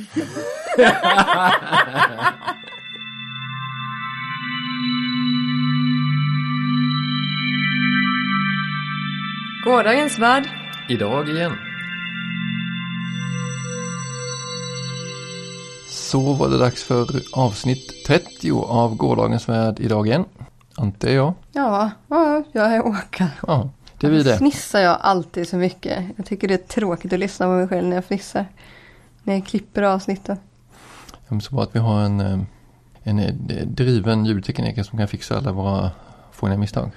Gårdagens värld. Idag igen. Så var det dags för avsnitt 30 av Gårdagens värld idag igen. Ante är jag. Ja, ja, jag är Åka. Ja, det är vi det. fnissar jag alltid så mycket? Jag tycker det är tråkigt att lyssna på mig själv när jag fnissar. När jag klipper avsnitten. Är så bra att vi har en, eh, en eh, driven ljudtekniker som kan fixa alla våra fåniga misstag.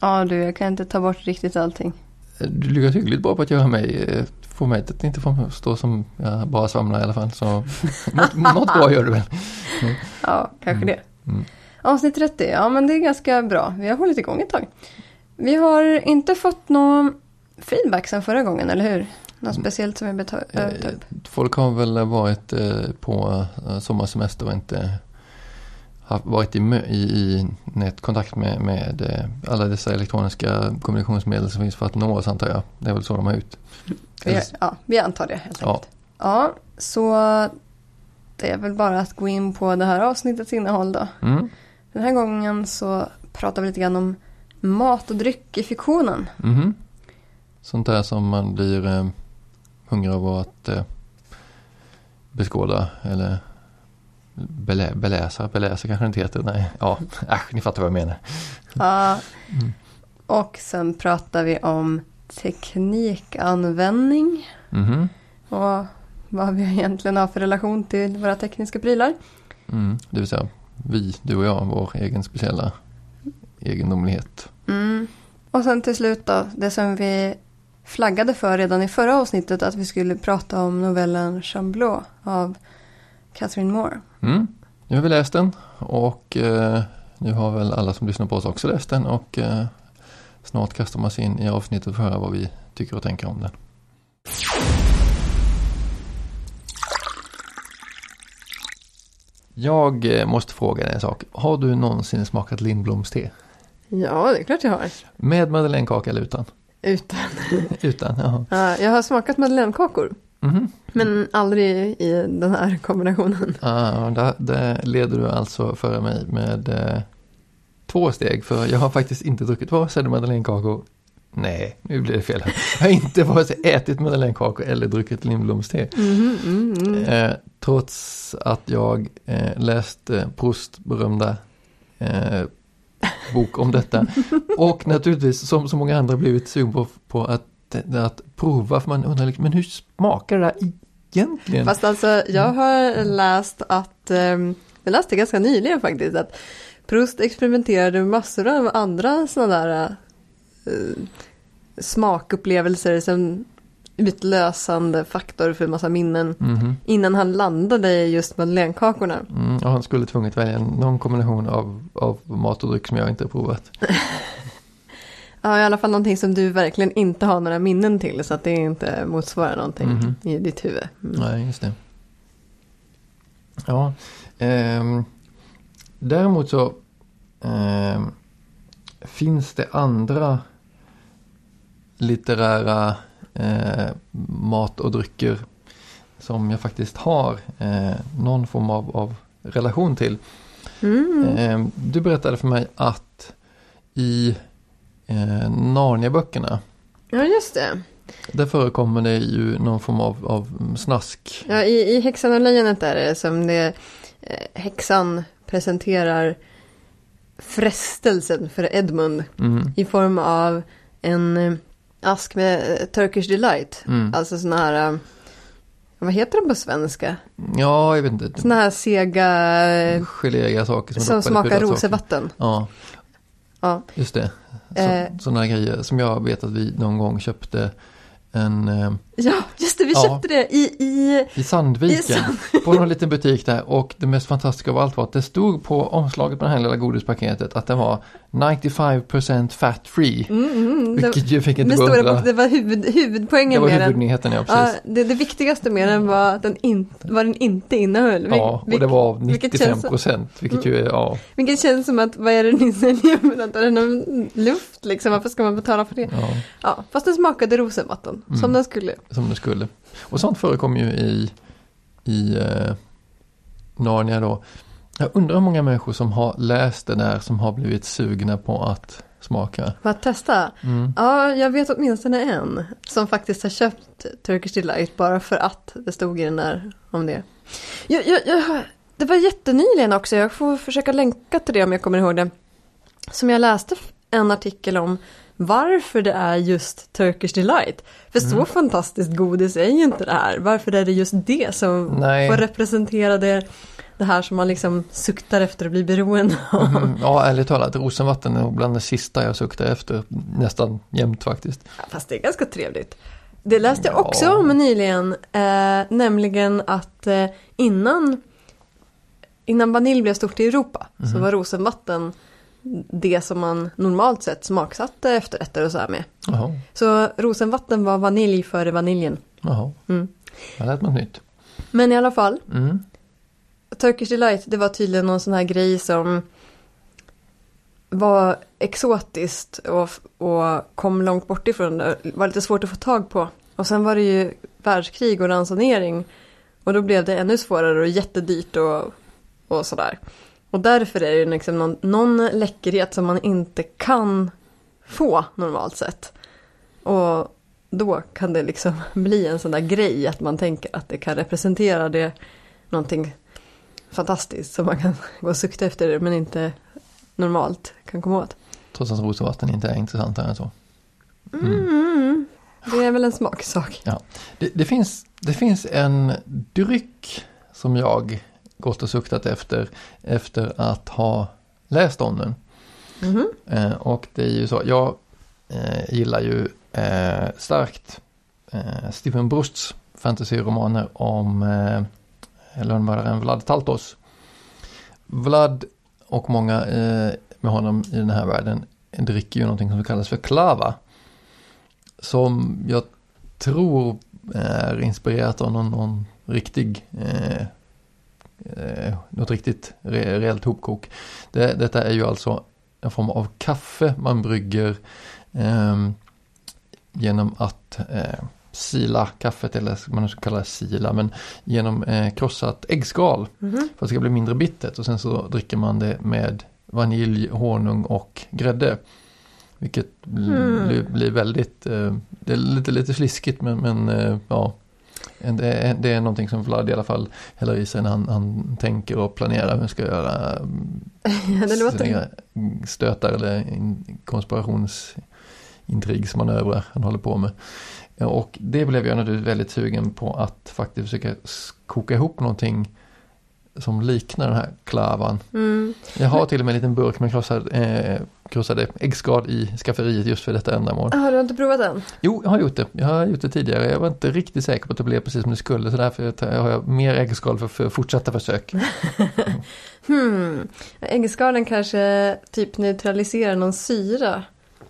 Ja du, jag kan inte ta bort riktigt allting. Du lyckas hyggligt bra på att göra mig, eh, få mig att inte framstå som jag bara svamlar i alla fall. Så något, något bra gör du väl? Ja, kanske det. Mm. Avsnitt 30, ja men det är ganska bra. Vi har hållit igång ett tag. Vi har inte fått någon feedback sen förra gången, eller hur? Något speciellt som vi bör ta Eh, upp? Folk har väl varit eh, på eh, sommarsemester och inte varit i, i, i nätkontakt med, med eh, alla dessa elektroniska kommunikationsmedel som finns för att nå oss antar jag. Det är väl så de har ut. Vi, ja, vi antar det helt Ja. enkelt. Ja, så det är väl bara att gå in på det här avsnittets innehåll då. Mm. Den här gången så pratar vi lite grann om mat och dryck i fiktionen. Mhm. Sånt där som man blir hungrig av att eh, beskåda eller belä, beläsa. Beläsa kanske inte heter. Nej, ja, äsch, ni fattar vad jag menar. Ja. Mm. Och sen pratar vi om teknikanvändning Mhm. och vad vi egentligen har för relation till våra tekniska prylar. Mm. Det vill säga vi, du och jag, vår egen speciella egendomlighet. Mm. Och sen till slut då, det som vi flaggade för redan i förra avsnittet att vi skulle prata om novellen Chamblot av Catherine Moore. Mm. Nu har vi läst den och eh, nu har väl alla som lyssnar på oss också läst den och eh, snart kastar man sig in i avsnittet för att höra vad vi tycker och tänker om den. Jag eh, måste fråga dig en sak. Har du någonsin smakat Lindbloms te? Ja, det är klart jag har. Med madeleinekaka eller utan? Utan. Utan, jaha. Ja, jag har smakat madeleinekakor. Mhm. Men aldrig i den här kombinationen. Ah, där, där leder du alltså före mig med eh, två steg. För jag har faktiskt inte druckit vare sig madeleinekakor. Nej, nu blir det fel. Jag har inte vare sig ätit madeleinekakor eller druckit Lindbloms te. Mhm, mm, mm. Eh, trots att jag eh, läste Proust berömda eh, bok om detta. Och naturligtvis som så många andra blivit sugen på, på att, att prova. För man undrar liksom, men hur smakar det här egentligen? Fast alltså jag har läst att, um, jag läste ganska nyligen faktiskt, att Proust experimenterade med massor av andra sådana där uh, smakupplevelser som utlösande faktor för en massa minnen Mhm. innan han landade just madeleinekakorna. Mm, och han skulle tvunget välja någon kombination av, av mat och dryck som jag inte har provat. Ja, i alla fall någonting som du verkligen inte har några minnen till så att det inte motsvarar någonting Mhm. i ditt huvud. Mm. Nej, just det. Ja, ehm, däremot så ehm, finns det andra litterära eh, mat och drycker som jag faktiskt har eh, någon form av, av relation till. Mm. Ehm, du berättade för mig att i eh, Narnia-böckerna Ja, just det. där förekommer det ju någon form av, av snask. Ja, i, i Häxan och lejonet är det som det eh, häxan presenterar frestelsen för Edmund Mm, i form av en eh, ask med eh, Turkish Delight. mm. Alltså såna här, eh, vad heter det på svenska? Ja, jag vet inte. Såna här sega eh, Geléiga saker som, som smakar rosevatten. Ja, Ja. just det. Så, Eh. Sådana grejer som jag vet att vi någon gång köpte en ja, just det, vi Ja. köpte det i, i, i Sandviken. I på någon liten butik där och det mest fantastiska av allt var att det stod på omslaget på det här lilla godispaketet att det var 95% fat free. mm, mm, det, Vilket ju fick inte med gå stora undra. bok, det var huvud, Det huvudpoängen var med huvudnyheten, ja Ja, precis. det, det viktigaste med den var att den in, vad den inte innehöll. Vil- Ja, och det var vilket 95 känns- procent, vilket ju är, ja, Vilket känns som att vad är det ni säljer? Att den har luft liksom, varför ska man betala för det? ja, Ja, fast den smakade rosenvatten, som Mm. den skulle. Som det skulle. Och sånt förekommer ju i i eh, Narnia då. Jag undrar hur många människor som har läst det där som har blivit sugna på att smaka. För att testa? Mm. Ja, jag vet åtminstone en som faktiskt har köpt Turkish Delight bara för att det stod i den där om det. Jag, jag, jag, det var jättenyligen också, jag får försöka länka till det om jag kommer ihåg det. Som jag läste en artikel om varför det är just Turkish Delight. För så fantastiskt godis är ju inte det här. Varför är det just det som Nej. får representera det, det här som man liksom suktar efter att bli beroende av. Mm, ja, ärligt talat, rosenvatten är nog bland det sista jag suktar efter nästan jämt faktiskt. Fast det är ganska trevligt. Det läste jag Ja. också om nyligen, eh, nämligen att eh, innan, innan vanilj blev stort i Europa så Mhm. var rosenvatten det som man normalt sett smaksatte efterrätter och så här med. Jaha, Så rosenvatten var vanilj före vaniljen. jaha. Mm. Jag lät något nytt. Men i alla fall, Mm. Turkish Delight det var tydligen någon sån här grej som var exotiskt och, och kom långt bort ifrån det. Var lite svårt att få tag på. Och sen var det ju världskrig och ransonering. Och då blev det ännu svårare och jättedyrt och, och sådär. Och därför är det liksom någon, någon läckerhet som man inte kan få normalt sett. Och då kan det liksom bli en sån där grej att man tänker att det kan representera det någonting fantastiskt som man kan gå och sukta efter men inte normalt kan komma åt. Trots att rosenvatten inte är intressantare än så. Mm. Det är väl en smaksak. Det, det, finns, det finns en dryck som jag gått och suktat efter efter att ha läst om den. Mhm. Eh, och det är ju så, jag eh, gillar ju eh, starkt Stephen Brusts fantasyromaner om eh, lönnmördaren Vlad Taltos. Vlad och många eh, med honom i den här världen dricker ju någonting som kallas för klava. Som jag tror är inspirerat av någon, någon riktig eh, eh, något riktigt re, rejält hopkok. Det, detta är ju alltså en form av kaffe man brygger eh, genom att eh, sila kaffet, eller man ska kalla det sila, men genom eh, krossat äggskal Mhm. för att det ska bli mindre bittert och sen så dricker man det med vanilj, honung och grädde. Vilket Mm. blir, blir väldigt, eh, det är lite, lite sliskigt men, men eh, ja. Det är, det är någonting som Vlad i alla fall häller i sig när han, han tänker och planerar hur han ska göra Ja, låter... stötar eller in- konspirationsintrigsmanövrar han håller på med. Och det blev jag naturligtvis väldigt sugen på att faktiskt försöka koka ihop någonting som liknar den här klavan. Mm. Jag har till och med en liten burk med krossad, eh, krossade äggskal i skafferiet just för detta ändamål. Ah, du har inte provat den? Jo, jag har gjort det. Jag har gjort det tidigare. Jag var inte riktigt säker på att det blev precis som det skulle så därför har jag mer äggskal för, för fortsatta försök. Hmm. Äggskalen kanske typ neutraliserar någon syra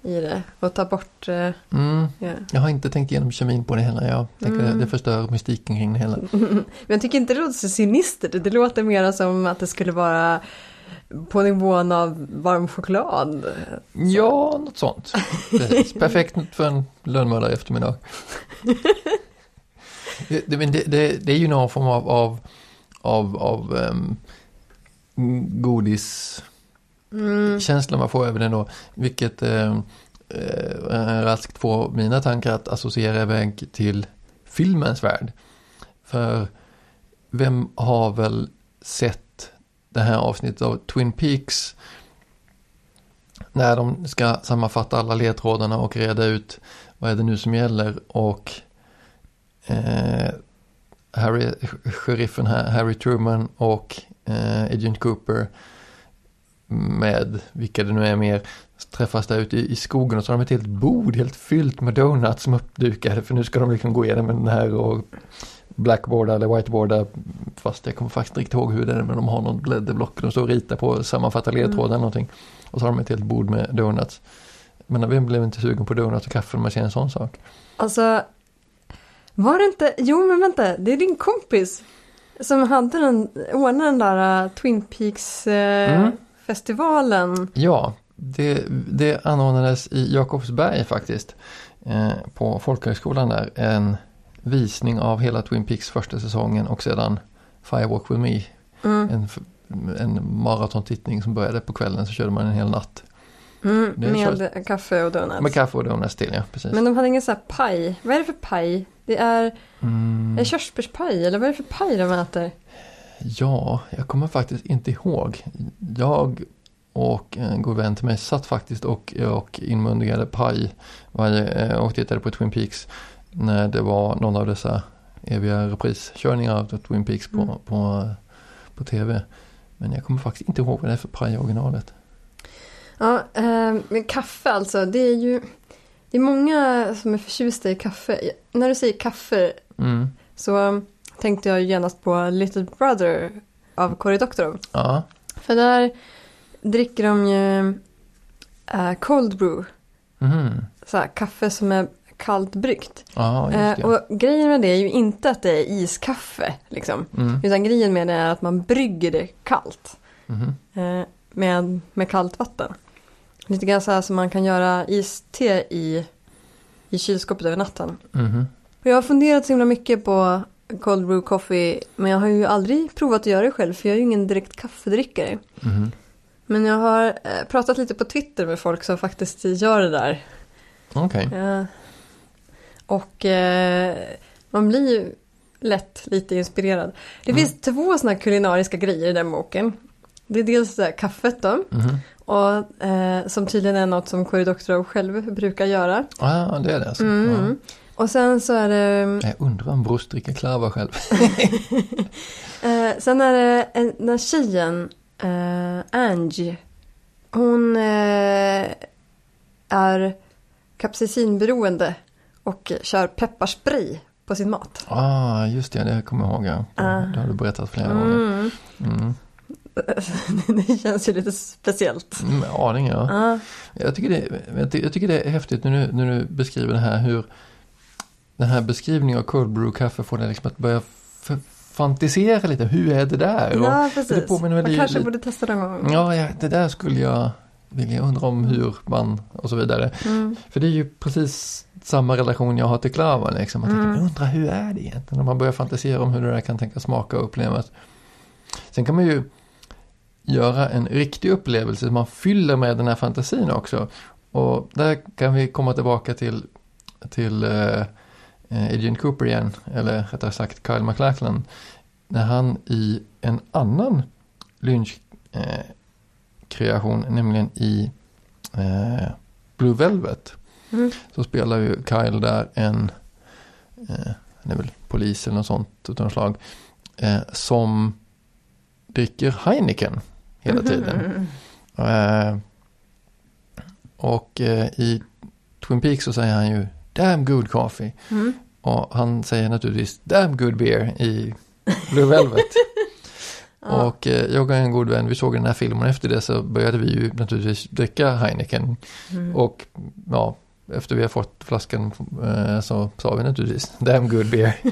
i det och tar bort... eh, Mm. ja. Jag har inte tänkt igenom kemin på det hela. Jag tänker Mm. det, det förstör mystiken kring det hela. Men jag tycker inte det låter så sinistert. Det låter mer som att det skulle vara på nivån av varm choklad. Ja, något sånt. Precis. Perfekt för en lönnmördare eftermiddag. Det, det, det, det, det är ju någon form av, av, av, av ehm, um, godis Mm. känslan man får över den då, vilket ehm, eh, eh, raskt får mina tankar att associera iväg till filmens värld. För vem har väl sett det här avsnittet av Twin Peaks när de ska sammanfatta alla ledtrådarna och reda ut vad är det nu som gäller och eh, Harry, sheriffen här, Harry Truman och eh, Agent Cooper med vilka det nu är mer träffas där ute i, i skogen och så har de ett helt bord helt fyllt med donuts som uppdukade för nu ska de liksom gå igenom den här och blackboarda eller whiteboarda fast jag kommer faktiskt inte riktigt ihåg hur det är men de har någon blädderblock de står och ritar på sammanfattar ledtrådar eller någonting och så har de ett helt bord med donuts. Men vem blev inte sugen på donuts och kaffe när man ser en sån sak? Alltså, var det inte, jo men vänta, det är din kompis som hade den, ordnade den där uh, Twin Peaks eh, Mm. festivalen. Ja, det, det anordnades i Jakobsberg faktiskt. Eh, på folkhögskolan där. En visning av hela Twin Peaks första säsongen och sedan Firewalk with me. Mm. En, en maratontittning som började på kvällen så körde man en hel natt. Mm, med kaffe och donuts. Med kaffe och donuts till ja, precis. Men de hade ingen sån här paj. Vad är det för paj? Det är, Mm, är körsbärspaj eller vad är det för paj de äter? ja, jag kommer faktiskt inte ihåg. Jag och en god vän till mig satt faktiskt och, och inmundigade paj varje, eh, och tittade på Twin Peaks när det var någon av dessa eviga repriskörningar av Twin Peaks på, Mm. på, på tv. Men jag kommer faktiskt inte ihåg vad det är för paj originalet. Ja, eh, men kaffe alltså. Det är ju det är många som är förtjusta i kaffe. När du säger kaffe Mm. så tänkte jag genast på Little Brother av Cory Doctorow. Ja, För där dricker de ju eh, cold brew. mhm. Så här, kaffe som är kallt bryggt. just Eh, och grejen med det är ju inte att det är iskaffe. Liksom. Mm. Utan grejen med det är att man brygger det kallt. Mhm. Eh, med, med kallt vatten. Lite grann så här som man kan göra iste i, i kylskåpet över natten. Mhm. Och jag har funderat så himla mycket på cold brew coffee. Men jag har ju aldrig provat att göra det själv. För jag är ju ingen direkt kaffedrickare. Mhm. Men jag har eh, pratat lite på Twitter med folk som faktiskt gör det där. Okej. Ja. Och eh, man blir ju lätt lite inspirerad. Det Mm. finns två sådana kulinariska grejer i den boken. Det är dels det kaffet då. Mhm. Och eh, som tydligen är något som Cory Doctorow själv brukar göra. Ja, det är det alltså. Mm. Och sen så är det, Ja. Jag undrar om Bruce dricker klava själv. eh, sen är det en, den här tjejen, eh, Angie. Hon eh, är kapsaicinberoende och kör pepparspray på sin mat. ah, just det, det kommer jag ihåg. Ja. Ah. Det har du berättat flera gånger. Mm. Mm. det känns ju lite speciellt. Mm, aning ja. Ja. Jag tycker, det, jag ty- jag tycker det är häftigt när du, när du beskriver det här hur den här beskrivningen av cold brew kaffe får dig liksom att börja fantisera lite. Hur är det där? Ja, det precis. väl Man kanske li- borde testa någon gång. Ja, ja, det där skulle jag vilja undra om hur man och så vidare. Mm. För det är ju precis samma relation jag har till klavan. Liksom. Man tänker, Mm. undrar hur är det egentligen? När man börjar fantisera om hur det där kan tänka smaka och upplevas. Sen kan man ju göra en riktig upplevelse som man fyller med den här fantasin också. Och där kan vi komma tillbaka till, till eh, eh, Adrian Cooper igen, eller rättare sagt Kyle MacLachlan. När han i en annan lynch eh, nämligen i eh, Blue Velvet, Mm. så spelar ju Kyle där en, eh, han är väl polis eller något sånt utav något slag, eh, som dricker Heineken hela tiden. Mhm. Eh, och eh, i Twin Peaks så säger han ju Damn good coffee. Mm. Och han säger naturligtvis Damn good beer i Blue Velvet. Ja. Och eh, jag och en god vän, vi såg den här filmen efter det så började vi ju naturligtvis dricka Heineken. Mm. Och ja, efter vi har fått flaskan eh, så sa vi naturligtvis Damn good beer.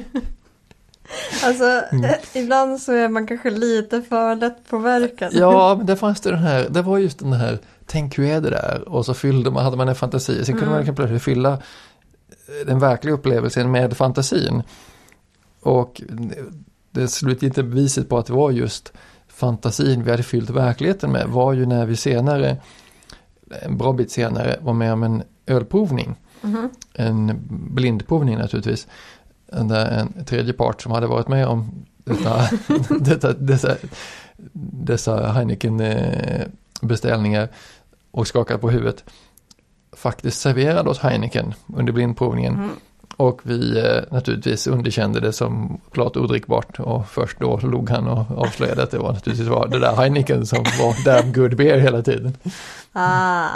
Alltså, Mm. ibland så är man kanske lite för lätt påverkad. Ja, men det fanns det den här, det var just den här Tänk hur är det där? Och så fyllde man, hade man en fantasi. Sen kunde Mm. man liksom plötsligt fylla eh, den verkliga upplevelsen med fantasin. Och det slutgiltiga beviset på att det var just fantasin vi hade fyllt verkligheten med var ju när vi senare, en bra bit senare, var med om en ölprovning. Mhm. En blindprovning naturligtvis. Där en tredje part som hade varit med om detta, detta, dessa, dessa Heineken eh, och skakade på huvudet faktiskt serverade oss Heineken under blindprovningen. Mm. Och vi eh, naturligtvis underkände det som klart odrickbart och först då log han och avslöjade att det var naturligtvis var det där Heineken som var damn good beer hela tiden. Ah.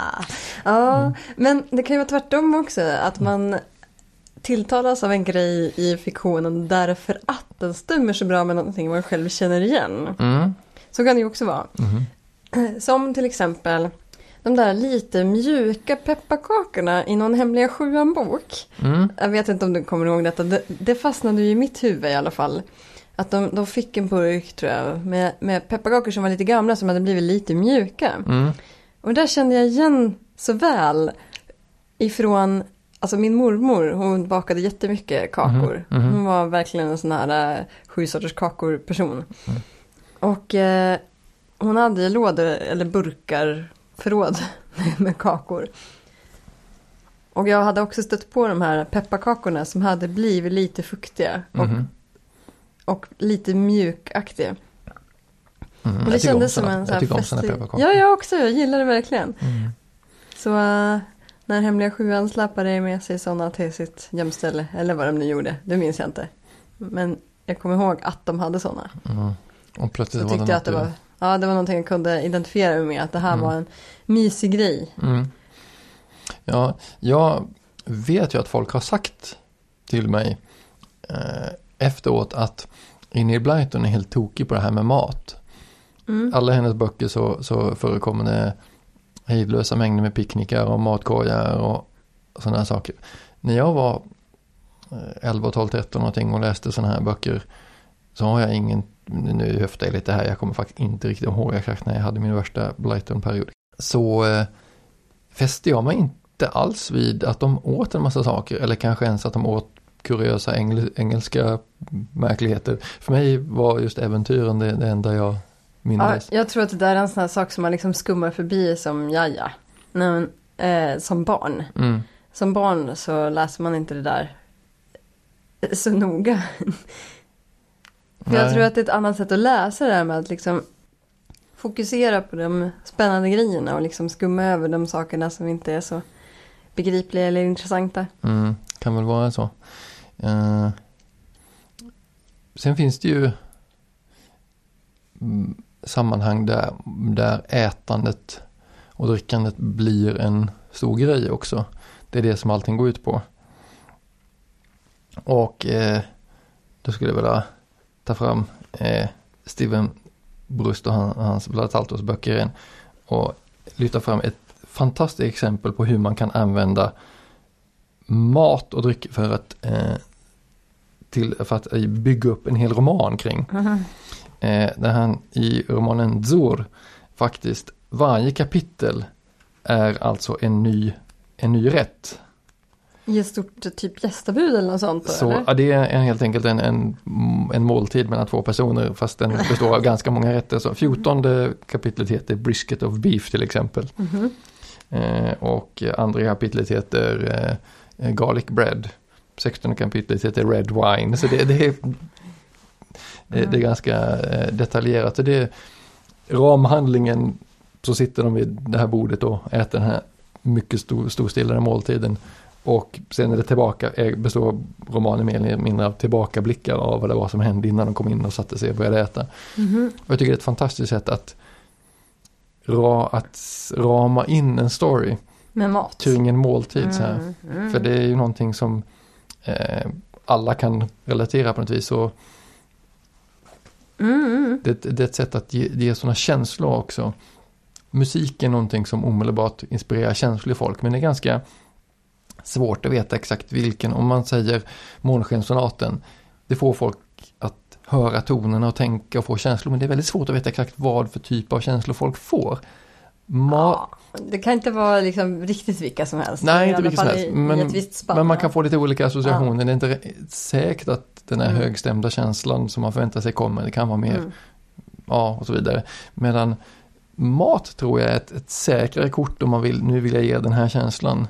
Ja, Mm. men det kan ju vara tvärtom också. Att man tilltalas av en grej i fiktionen därför att den stämmer så bra med någonting man själv känner igen. Mm. Så kan det ju också vara. Mhm. Som till exempel de där lite mjuka pepparkakorna i någon Hemliga Sjuan-bok. Mm. Jag vet inte om du kommer ihåg detta. Det, det fastnade ju i mitt huvud i alla fall. Att de, de fick en burk tror jag med, med pepparkakor som var lite gamla som hade blivit lite mjuka. Mm. Och där kände jag igen så väl ifrån Alltså min mormor, hon bakade jättemycket kakor. Mhm, mhm. Hon var verkligen en sån här äh, sju sorters kakor person. Mm. Och eh, hon hade lådor eller burkar förråd med kakor. Och jag hade också stött på de här pepparkakorna som hade blivit lite fuktiga och, Mhm. och lite mjukaktiga. Mm, Och det jag kändes som en sån Jag här festlig... pepparkakor. Ja, jag också. Jag gillar det verkligen. Mm. Så eh, när hemliga sjuan släpade med sig sådana till sitt gömställe, eller vad de nu gjorde, det minns jag inte. Men jag kommer ihåg att de hade sådana. Mm. Och plötsligt Så var tyckte jag att det var, ja, det var någonting jag kunde identifiera mig med, att det här Mm. var en mysig grej. Mm. Ja, jag vet ju att folk har sagt till mig eh, efteråt att Ingrid Blyton är helt tokig på det här med mat. Mm. Alla hennes böcker så, så förekommer det hejdlösa mängder med picknickar och matkorgar och sådana här saker. När jag var eh, 11, 12, 13 någonting och läste sådana här böcker så har jag ingen, nu höftar jag lite här, jag kommer faktiskt inte riktigt ihåg exakt när jag hade min värsta Blyton-period. Så eh, fäste jag mig inte alls vid att de åt en massa saker eller kanske ens att de åt kuriösa engel, engelska märkligheter. För mig var just äventyren det, det enda jag Ja, mindes. jag tror att det där är en sån här sak som man liksom skummar förbi som jaja. Men, eh, som barn. Mm. Som barn så läser man inte det där så noga. För jag tror att det är ett annat sätt att läsa det här med att liksom fokusera på de spännande grejerna och liksom skumma över de sakerna som inte är så begripliga eller intressanta. Mm, kan väl vara så. Eh, sen finns det ju mm, sammanhang där, där ätandet och drickandet blir en stor grej också. Det är det som allting går ut på. Och eh, då skulle jag vilja ta fram eh, Steven Brust och han, hans Vlad böcker igen och lyfta fram ett fantastiskt exempel på hur man kan använda mat och dryck för att, eh, till, för att bygga upp en hel roman kring. Eh, där han i romanen Zor faktiskt varje kapitel är alltså en ny, en ny rätt. I ett stort typ gästabud eller något sånt då, Så eller? ja, det är helt enkelt en, en, en måltid mellan två personer fast den består av ganska många rätter. Så 14 kapitlet heter Brisket of Beef till exempel. Mhm. Eh, och andra kapitlet heter eh, Garlic Bread. 16 kapitlet heter Red Wine. Så det, det, är, det, det är ganska eh, detaljerat. Så det är ramhandlingen så sitter de vid det här bordet och äter den här mycket stor, storstilade måltiden. Och sen är det tillbaka, består romanen mer eller mindre av tillbakablickar av vad det var som hände innan de kom in och satte sig och började äta. Mhm. Och jag tycker det är ett fantastiskt sätt att, ra, att rama in en story Med mat. kring en måltid. Så här. Mm, mm. För det är ju någonting som eh, alla kan relatera på något vis. Och Mm, mm. det, det är ett sätt att ge, ge sådana känslor också. Musik är någonting som omedelbart inspirerar känslor i folk. Men det är ganska svårt att veta exakt vilken. Om man säger Månskenssonaten. Det får folk att höra tonerna och tänka och få känslor. Men det är väldigt svårt att veta exakt vad för typ av känslor folk får. Ma- Ja, det kan inte vara liksom riktigt vilka som helst. Nej, inte vilka som helst. I, Men, i men man kan få lite olika associationer. Det är inte säkert att den här Mm. högstämda känslan som man förväntar sig kommer. Det kan vara mer, Mm. ja och så vidare. Medan mat tror jag är ett, ett säkrare kort om man vill, nu vill jag ge den här känslan.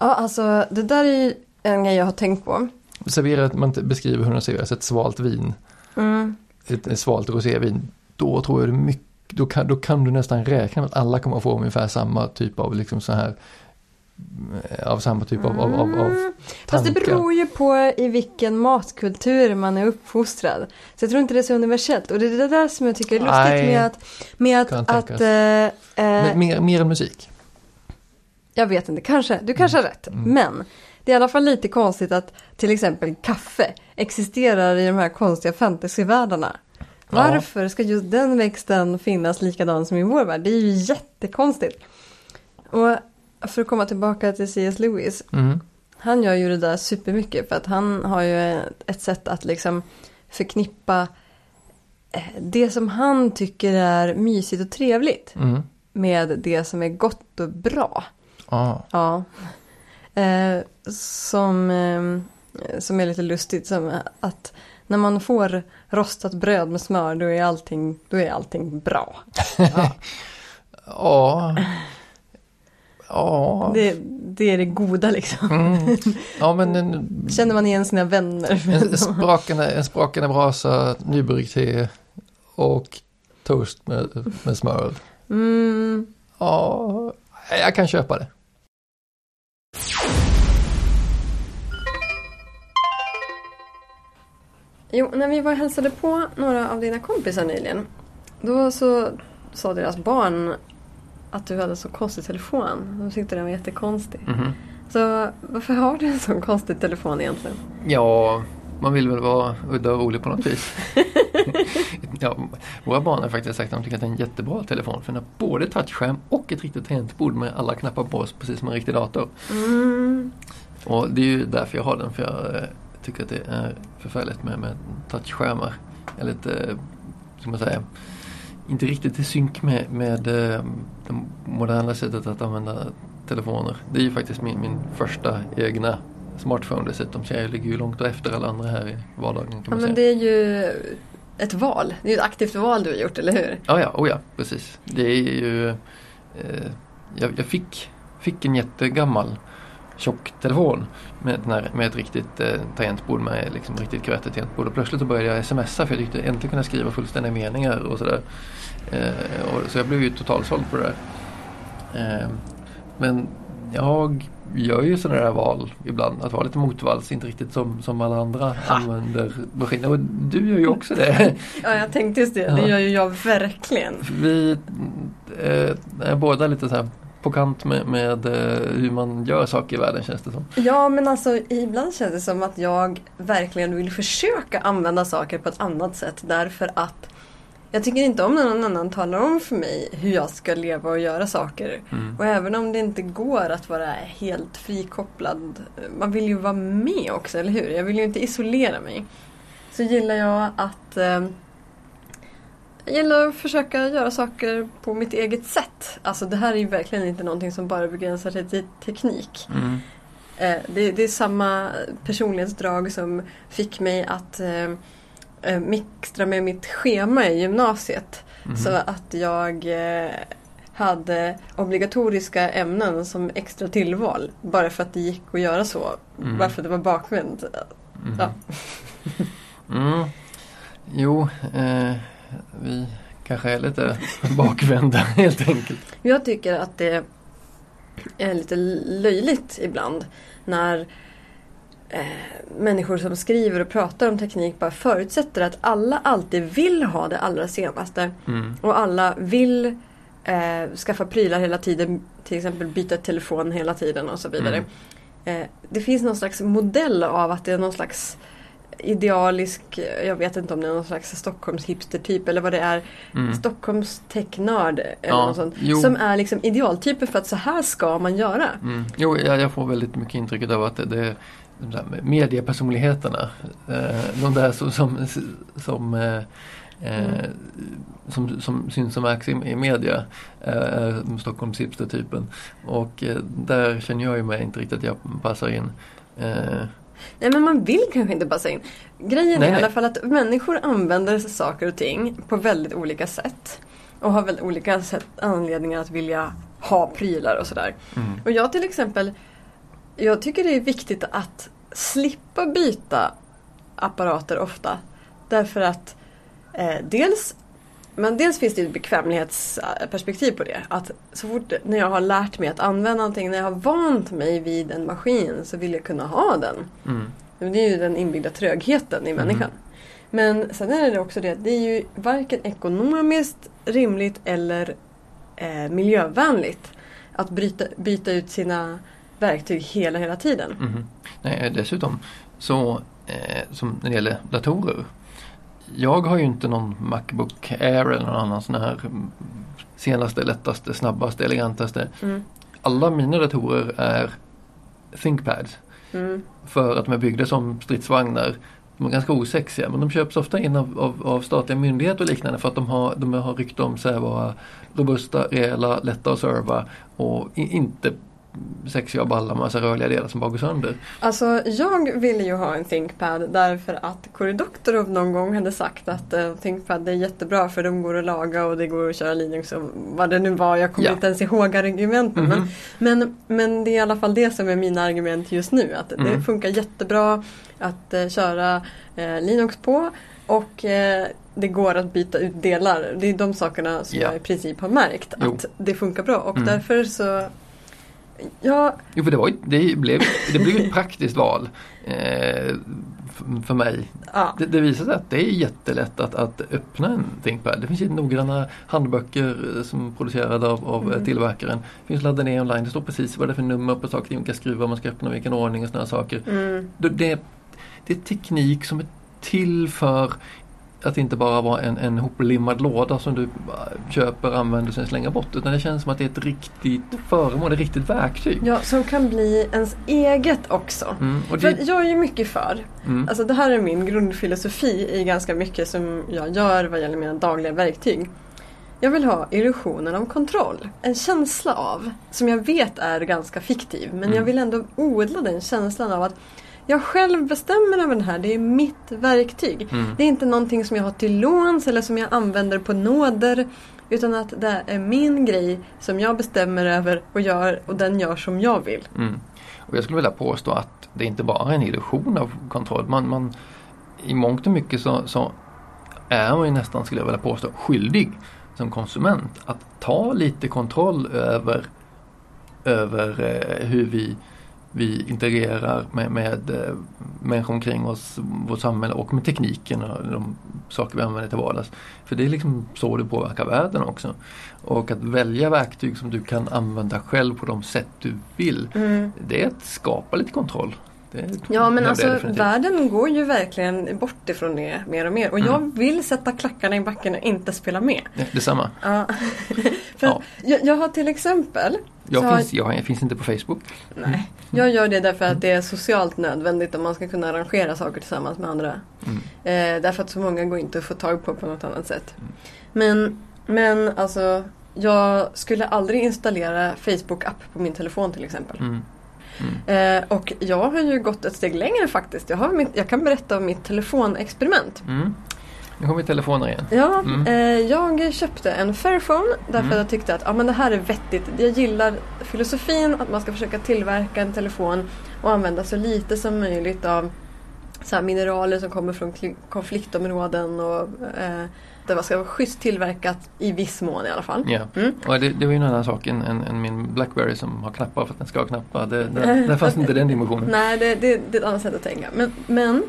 Ja, alltså det där är ju en grej jag har tänkt på. Servera, att man beskriver hur det serveras, ett svalt vin, Mm. ett, ett svalt rosévin. Då tror jag det mycket, då kan, då kan du nästan räkna med att alla kommer att få ungefär samma typ av liksom så här eh, av samma typ av, av, av, av Mm. Fast det tankar. beror ju på i vilken matkultur man är uppfostrad. Så jag tror inte det är så universellt. Och det är det där som jag tycker är lustigt Nej, med att, med att, att eh, eh, mer, mer än musik. Jag vet inte, kanske, du kanske har rätt. Mm. Men det är i alla fall lite konstigt att till exempel kaffe existerar i de här konstiga fantasyvärldarna. Varför ska just den växten finnas likadan som i vår värld? Det är ju jättekonstigt. Och för att komma tillbaka till C.S. Lewis. Mm. Han gör ju det där supermycket för att han har ju ett sätt att liksom förknippa eh, det som han tycker är mysigt och trevligt Mm. med det som är gott och bra. Ja. Ja. Eh, som, eh, som är lite lustigt, som att när man får rostat bröd med smör då är allting, då är allting bra. Ja. Ja. Ja. Det, det är det goda liksom. Mm. Ja men en, Känner man igen sina vänner. en, sprakande, en sprakande brasa, nybryggt te och toast med, med smör. Mm, Ja, jag kan köpa det. Jo, när vi var och hälsade på några av dina kompisar nyligen. Då så sa deras barn att du hade så konstig telefon. De tyckte den var jättekonstig. Mhm. Så varför har du en sån konstig telefon egentligen? Ja, man vill väl vara udda och rolig på något vis. ja, våra barn har faktiskt sagt att de tycker att det är en jättebra telefon för den har både touchskärm och ett riktigt tangentbord med alla knappar på sig precis som en riktig dator. Mm. Och det är ju därför jag har den för jag eh, tycker att det är förfärligt med, med touchskärmar. Är lite, eh, ska man säga, inte riktigt i synk med, med eh, det moderna sättet att använda telefoner. Det är ju faktiskt min, min första egna smartphone dessutom så jag ligger ju långt efter alla andra här i vardagen kan Ja, man men säga. det är ju ett val. Det är ju ett aktivt val du har gjort, eller hur? Ja, ja, oh ja, precis. Det är ju, eh, jag, jag fick, fick en jättegammal tjock telefon med, här, med ett riktigt eh, tangentbord med liksom riktigt krötet tangentbord och plötsligt så började jag smsa för jag tyckte äntligen kunna skriva fullständiga meningar och sådär. Eh, och, så jag blev ju totalsåld på det där. Eh, men jag gör ju sådana där val ibland, att vara lite motvalls, inte riktigt som, som alla andra använder maskiner. Och du gör ju också det. Ja, jag tänkte just det. Det gör ju jag verkligen. Vi eh, är båda lite så här på kant med, med eh, hur man gör saker i världen känns det som. Ja, men alltså ibland känns det som att jag verkligen vill försöka använda saker på ett annat sätt därför att jag tycker inte om när någon annan talar om för mig hur jag ska leva och göra saker. Mm. Och även om det inte går att vara helt frikopplad, man vill ju vara med också, eller hur? Jag vill ju inte isolera mig. Så gillar jag att eh, jag gillar att försöka göra saker på mitt eget sätt. Alltså det här är ju verkligen inte någonting som bara begränsar sig till teknik. Mm. Eh, det, det är samma personlighetsdrag som fick mig att eh, eh, mixtra med mitt schema i gymnasiet. Mhm. Så att jag eh, hade obligatoriska ämnen som extra tillval. Bara för att det gick att göra så. Mm. Bara för att det var bakvänt. Mhm. Ja. Mm. Jo, eh, vi kanske är lite bakvända helt enkelt. Jag tycker att det är lite löjligt ibland när eh, människor som skriver och pratar om teknik bara förutsätter att alla alltid vill ha det allra senaste. Mm. Och alla vill eh, skaffa prylar hela tiden. Till exempel byta telefon hela tiden och så vidare. Eh, det finns någon slags modell av att det är någon slags idealisk, jag vet inte om det är någon slags Stockholms hipstertyp eller vad det är. Mm. Stockholms technörd eller Ja, något sånt. jo. Som är liksom idealtyper för att så här ska man göra. Mm. Jo, jag, jag får väldigt mycket intrycket av att det, det är de där mediepersonligheterna. Eh, de där som, som, som, eh, eh, som, som syns och märks i, i media. Eh, Stockholms hipster-typen. Och eh, där känner jag ju mig inte riktigt att jag passar in. Eh, Nej men man vill kanske inte passa in. Grejen Nej, är i nej. alla fall att människor använder saker och ting på väldigt olika sätt. Och har väldigt olika sätt, anledningar att vilja ha prylar och sådär. mm. Och jag till exempel, jag tycker det är viktigt att slippa byta apparater ofta. Därför att eh, dels men dels finns det ett bekvämlighetsperspektiv på det. Att så fort när jag har lärt mig att använda någonting, när jag har vant mig vid en maskin så vill jag kunna ha den. Mm. Det är ju den inbyggda trögheten i människan. Men sen är det också det att det är ju varken ekonomiskt rimligt eller eh, miljövänligt att bryta, byta ut sina verktyg hela, hela tiden. Mhm. Nej, dessutom så eh, som när det gäller datorer. Jag har ju inte någon Macbook Air eller någon annan sån här senaste, lättaste, snabbaste, elegantaste. Mm. Alla mina datorer är ThinkPads. Mm. För att de är byggda som stridsvagnar. De är ganska osexiga men de köps ofta in av, av, av statliga myndigheter och liknande för att de har, de har rykte om sig att vara robusta, rejäla, lätta att serva och inte sexiga balla massa rörliga delar som bara går sönder. Alltså jag ville ju ha en ThinkPad därför att Cory Doctorow någon gång hade sagt att uh, ThinkPad är jättebra för de går att laga och det går att köra Linux och vad det nu var. Jag kommer Ja. inte ens ihåg argumenten. Mhm. Men, men, men det är i alla fall det som är mina argument just nu. Att det Mm. funkar jättebra att eh, köra eh, Linux på och eh, det går att byta ut delar. Det är de sakerna som Ja. jag i princip har märkt Jo. att det funkar bra och Mm. därför så Ja, Jo, för det, var, det, blev, det blev ett praktiskt val eh, för mig. ja. Det, det visar sig att det är jättelätt att, att öppna en ThinkPad. Det finns ju noggranna handböcker eh, som är producerade av, av Mm. mm. tillverkaren. Det finns ladda ner online. Det står precis vad det är för nummer på saker, vilka skruvar man ska öppna, vilken ordning och sådana saker. Mm. Det, det, det är teknik som är till för att inte bara vara en, en hoplimmad låda som du köper, använder och sen slänger bort. Utan det känns som att det är ett riktigt föremål, ett riktigt verktyg. Ja, som kan bli ens eget också. Mm, och För det, jag är ju mycket för, mm, alltså det här är min grundfilosofi i ganska mycket som jag gör vad gäller mina dagliga verktyg. Jag vill ha illusionen av kontroll. En känsla av, som jag vet är ganska fiktiv, men Mm. jag vill ändå odla den känslan av att jag själv bestämmer över den här, det är mitt verktyg. mm, Det är inte någonting som jag har till låns eller som jag använder på nåder. Utan att det är min grej som jag bestämmer över och gör och den gör som jag vill. mm. Och jag skulle vilja påstå att det inte bara är en illusion av kontroll. Man, man, I mångt och mycket så, så är man ju nästan, skulle jag vilja påstå, skyldig som konsument att ta lite kontroll över, över eh, hur vi, vi interagerar med, med eh, människor omkring oss, vårt samhälle och med tekniken och de saker vi använder till vardags. För det är liksom så du påverkar världen också. Och att välja verktyg som du kan använda själv på de sätt du vill. Det är att skapa lite kontroll. Det Ja men jag alltså världen går ju verkligen bort ifrån det mer och mer. Och jag Mm. vill sätta klackarna i backen och inte spela med. Ja, detsamma. Ja. För Ja. jag, jag har till exempel Jag, har- finns, jag finns inte på Facebook. Nej, jag gör det därför att det är socialt nödvändigt om man ska kunna arrangera saker tillsammans med andra. Mm. Eh, därför att så många går inte att få tag på på något annat sätt. Men, men alltså, jag skulle aldrig installera Facebook-app på min telefon till exempel. Mm. Eh, och jag har ju gått ett steg längre faktiskt. Jag, har mitt, jag kan berätta om mitt telefonexperiment. Mm. Nu kommer telefoner igen. Ja, Mm. eh, jag köpte en Fairphone därför Mm. jag tyckte att ja, men det här är vettigt. Jag gillar filosofin att man ska försöka tillverka en telefon och använda så lite som möjligt av så mineraler som kommer från konfliktområden och eh, det ska vara schysst tillverkat i viss mån i alla fall. Ja. Mm. Och det, det var ju en annan sak än, än, än min Blackberry som har knappar för att den ska ha knappar. Det, det, där fanns inte den dimensionen. Nej, det, det, det är ett annat sätt att tänka. Men, men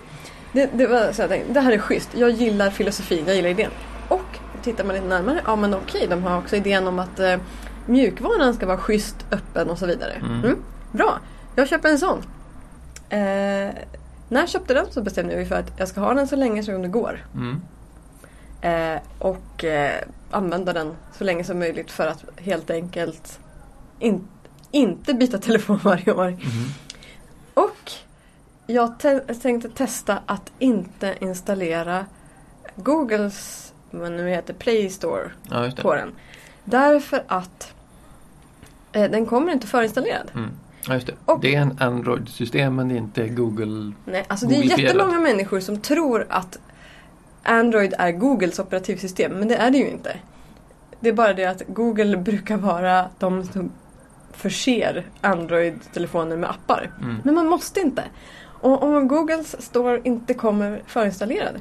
det, det var så jag tänkte, det här är schysst. Jag gillar filosofin, jag gillar idén. Och tittar man lite närmare, ja men okej, de har också idén om att eh, mjukvaran ska vara schysst, öppen och så vidare. Mm. Mm, bra, jag köper en sån. Eh, när jag köpte den så bestämde jag mig för att jag ska ha den så länge som det går. Mm. Eh, och eh, använda den så länge som möjligt för att helt enkelt in, inte byta telefon varje år. Mm. Och jag te- tänkte testa att inte installera Googles vad nu heter Play Store Ja, på den. Därför att eh, den kommer inte förinstallerad. Mm. Ja, just det. Och- det är en Android-system men det är inte Google. Nej, alltså det är jättemånga människor som tror att Android är Googles operativsystem, men det är det ju inte. Det är bara det att Google brukar vara de som förser Android-telefoner med appar. Mm. Men man måste inte. Och om Googles Store inte kommer förinstallerad,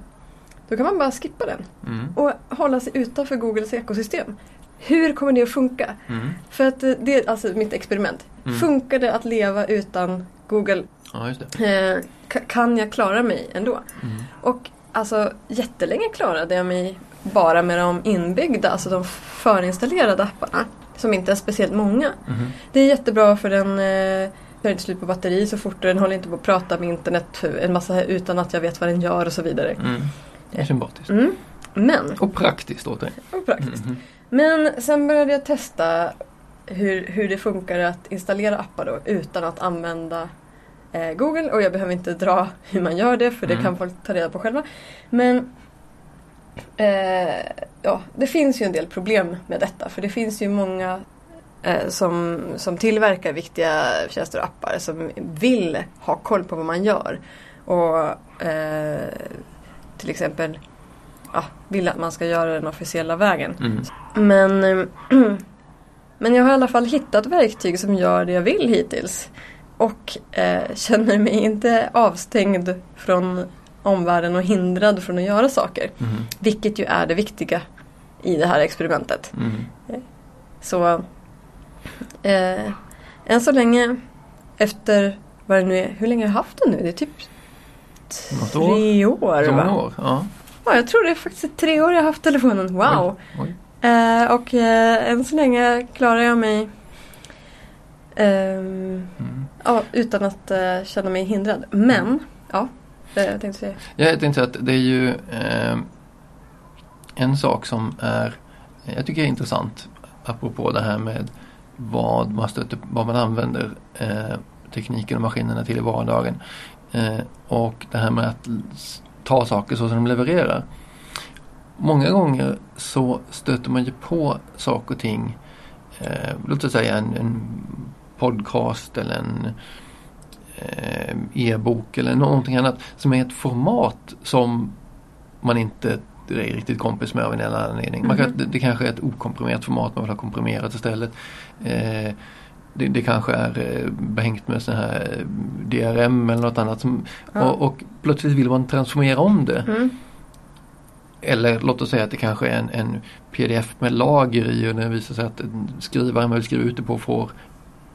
då kan man bara skippa den Mm. och hålla sig utanför Googles ekosystem. Hur kommer det att funka? Mm. För att eh, det är alltså mitt experiment. Mm. Funkar det att leva utan Google? Ja. Eh, ka- kan jag klara mig ändå? Mm. Och alltså jättelänge klarade jag mig bara med de inbyggda, alltså de förinstallerade apparna. Som inte är speciellt många. Mhm. Det är jättebra för den eh, tar inte slut på batteri så fort och den håller inte på att prata med internet en massa utan att jag vet vad den gör och så vidare. Mm. Det är sympatiskt. Mm. Men, Och praktiskt återigen. och praktiskt. Mhm. Men sen började jag testa hur, hur det funkar att installera appar då utan att använda eh, Google och jag behöver inte dra hur man gör det för det Mm. kan folk ta reda på själva. Men eh, ja, det finns ju en del problem med detta för det finns ju många eh, som, som tillverkar viktiga tjänster och appar som vill ha koll på vad man gör. Och eh, till exempel ja, vill att man ska göra den officiella vägen. Mm. Men, eh, men jag har i alla fall hittat verktyg som gör det jag vill hittills. Och eh, känner mig inte avstängd från omvärlden och hindrad från att göra saker. Mm. Vilket ju är det viktiga i det här experimentet. Mm. Så eh, än så länge efter vad det nu är, hur länge har jag haft den nu? Det är typ Något år? tre år. Så många år? Ja. Ja, jag tror det är faktiskt tre år jag har haft telefonen. Wow! Oj, oj. Eh, och eh, än så länge klarar jag mig ehm, Mm. ja, utan att eh, känna mig hindrad. Men, ja, eh, jag tänkte säga. Jag tänkte att det är ju eh, en sak som är, jag tycker är intressant apropå det här med vad man, stöter, vad man använder eh, tekniken och maskinerna till i vardagen. Eh, och det här med att ta saker så som de levererar. Många gånger så stöter man ju på saker och ting, eh, låt oss säga en, en podcast eller en eh, e-bok eller någonting annat som är ett format som man inte är riktigt kompis med av en eller annan anledning. Man kan, det, det kanske är ett okomprimerat format man vill ha komprimerat istället. Eh, det, det kanske är eh, behängt med sån här eh, DRM eller något annat. Som, Ja. och, och plötsligt vill man transformera om det. Mm. Eller låt oss säga att det kanske är en, en pdf med lager i och det visar sig att en skrivare man vill skriva ut det på får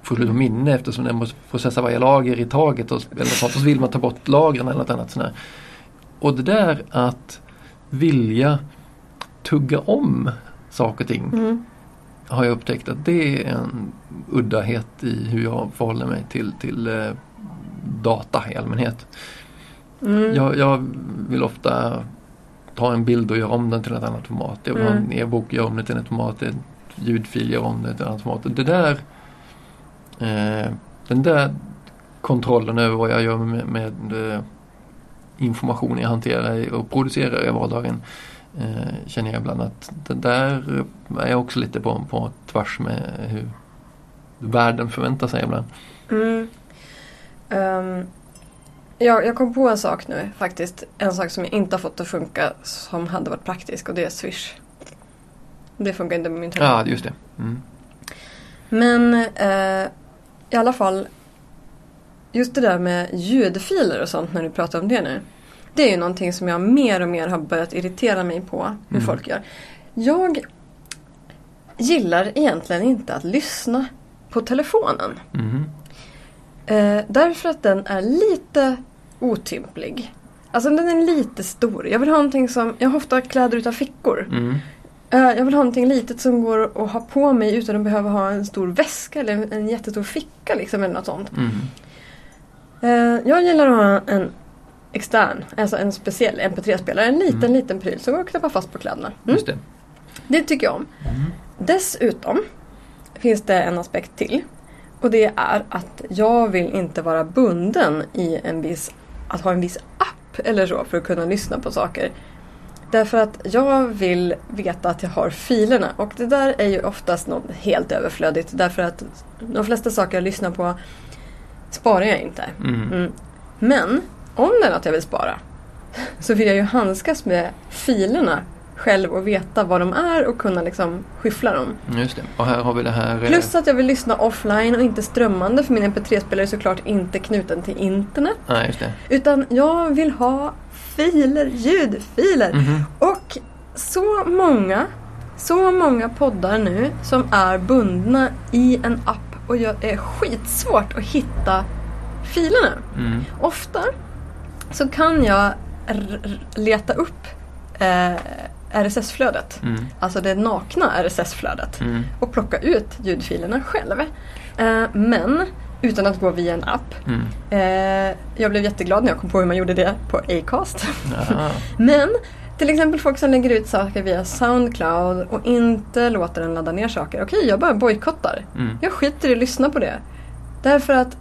fullt av minne eftersom den måste processa varje lager i taget och, eller sånt. Och så vill man ta bort lagren eller något annat sånt. Och det där att vilja tugga om saker och ting Mm. har jag upptäckt att det är en uddahet i hur jag förhåller mig till, till eh, data i allmänhet. Mm. Jag, jag vill ofta ta en bild och göra om den till ett annat format. Jag vill ha en Mm. e-bok göra om det till ett format. En ljudfil, göra om det till ett annat format. Det där, eh, den där kontrollen över vad jag gör med, med eh, information jag hanterar och producerar i vardagen eh, känner jag ibland att det där är jag också lite på, på tvärs med hur världen förväntar sig ibland. Mm. Ehm, jag, jag kom på en sak nu faktiskt. En sak som jag inte har fått att funka som hade varit praktisk och det är Swish. Det funkar inte med min telefon. Ja, just det. Mm. Men eh, i alla fall just det där med ljudfiler och sånt när du pratar om det nu. Det är ju någonting som jag mer och mer har börjat irritera mig på hur Mm. folk gör. Jag gillar egentligen inte att lyssna på telefonen. Mhm. Eh, därför att den är lite otymplig. Alltså den är lite stor. Jag vill ha någonting som, jag har ofta kläder utan fickor. Mm. Eh, jag vill ha någonting litet som går att ha på mig utan att behöva ha en stor väska eller en, en jättestor ficka liksom eller något sånt. Mm. Eh, jag gillar att ha en extern, alltså en speciell MP3-spelare. En liten, Mm. liten pryl som går att knäppa fast på kläderna. Mm. Just det. Det tycker jag om. Mm. Dessutom finns det en aspekt till. Och det är att jag vill inte vara bunden i en viss, att ha en viss app eller så för att kunna lyssna på saker. Därför att jag vill veta att jag har filerna och det där är ju oftast något helt överflödigt därför att de flesta saker jag lyssnar på sparar jag inte. Mm. Mm. Men om det är något jag vill spara så vill jag ju handskas med filerna själv och veta vad de är och kunna liksom skyffla dem. Just det. Och här har vi det här. eh, Plus att jag vill lyssna offline och inte strömmande för min mp3-spelare är såklart inte knuten till internet. Nej, just det. Utan jag vill ha filer, ljudfiler. Mhm. Och så många, så många poddar nu som är bundna i en app och jag är skitsvårt att hitta filerna. Mm. Ofta så kan jag leta upp eh, RSS-flödet. Mm. Alltså det nakna RSS-flödet. Mm. Och plocka ut ljudfilerna själv. Eh, men utan att gå via en app. Mm. Eh, jag blev jätteglad när jag kom på hur man gjorde det på Acast. Men till exempel folk som lägger ut saker via Soundcloud och inte låter den ladda ner saker. Okej, jag bara bojkottar. Mm. Jag skiter i att lyssna på det. Därför att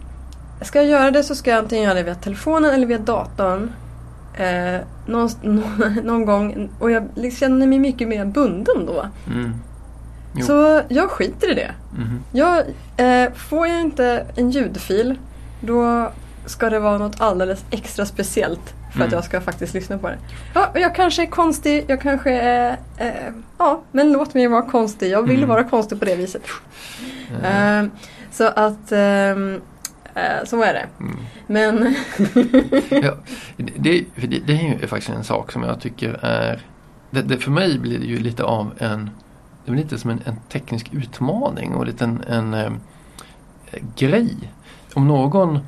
ska jag göra det så ska jag antingen göra det via telefonen eller via datorn. Eh, någon, någon, gång. Och jag känner mig mycket mer bunden då. Mm. Så jag skiter i det. Mhm. Jag, eh, får jag inte en ljudfil då ska det vara något alldeles extra speciellt för att Mm. jag ska faktiskt lyssna på det. Ja, jag kanske är konstig, jag kanske är... Eh, ja, men låt mig vara konstig. Jag vill Mm. vara konstig på det viset. Eh, Eh, så att... ehm, eh, så är det. mm. Men... Ja, det, det, det är ju faktiskt en sak som jag tycker är det, det, För mig blir det ju lite av en Det blir lite som en, en teknisk utmaning och lite en, en eh, grej. Om någon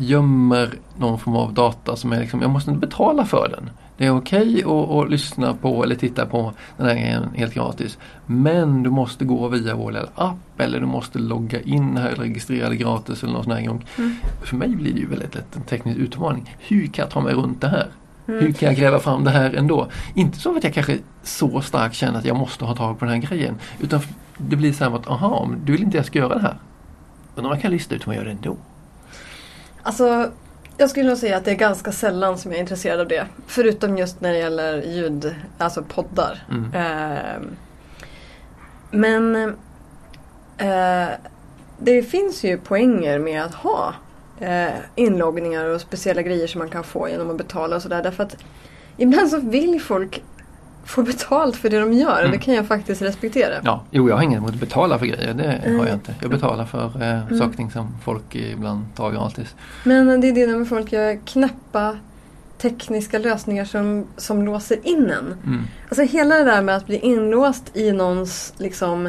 gömmer någon form av data som är liksom, jag måste inte betala för den. Det är okej att, att lyssna på eller titta på den här grejen helt gratis. Men du måste gå via vår lilla app eller du måste logga in här eller registrera dig gratis eller någon sån här gång. Mm. För mig blir det ju väldigt lätt en teknisk utmaning. Hur kan jag ta mig runt det här? Mm. Hur kan jag gräva fram det här ändå? Inte så att jag kanske så starkt känner att jag måste ha tag på den här grejen. Utan det blir så här att, aha, men du vill inte jag ska göra det här. Om jag kan lista ut hur man gör det ändå. Alltså, jag skulle nog säga att det är ganska sällan som jag är intresserad av det. Förutom just när det gäller ljud, alltså poddar. Mm. Ehm, men eh, det finns ju poänger med att ha eh, inloggningar och speciella grejer som man kan få genom att betala och sådär. Därför att ibland så vill folk få betalt för det de gör Mm. det kan jag faktiskt respektera. Ja, jo jag har inget emot att betala för grejer. Det har Mm. jag inte. Jag betalar för eh, saker som folk ibland tar gratis. Men det är det när folk gör knäppa tekniska lösningar som, som låser in en. Mm. Alltså hela det där med att bli inlåst i någons liksom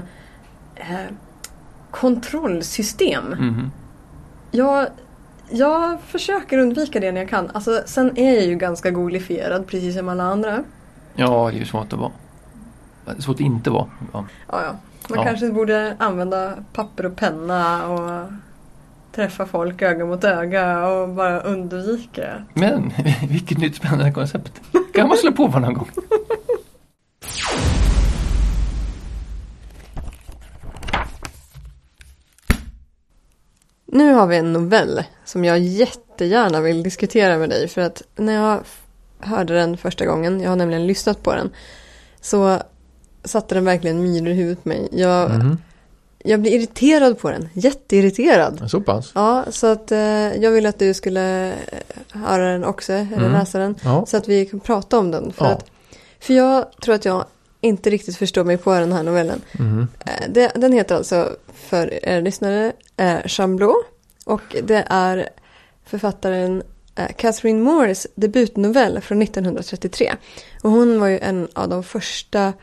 eh, kontrollsystem. Mhm. Jag, jag försöker undvika det när jag kan. Alltså, sen är jag ju ganska godifierad precis som alla andra. Ja, det är ju svårt att vara. Det svårt att inte vara. Ja. Ja, ja. Man Ja. kanske borde använda papper och penna och träffa folk öga mot öga och bara undvika. Men vilket nytt spännande koncept. kan man slå på på någon gång. Nu har vi en novell som jag jättegärna vill diskutera med dig för att när jag hörde den första gången, jag har nämligen lyssnat på den, så satte den verkligen myror i huvudet på mig. Jag, Mhm. jag blir irriterad på den, jätteirriterad. Så pass? Ja, så att eh, jag vill att du skulle eh, höra den också, eller Mm. läsa den, Ja. så att vi kan prata om den. För, Ja. att, för jag tror att jag inte riktigt förstår mig på den här novellen. Mhm. Eh, den heter alltså, för er lyssnare, eh, Chamblot. Och det är författaren Catherine Moores debutnovell från 1933. Och hon var ju en av de första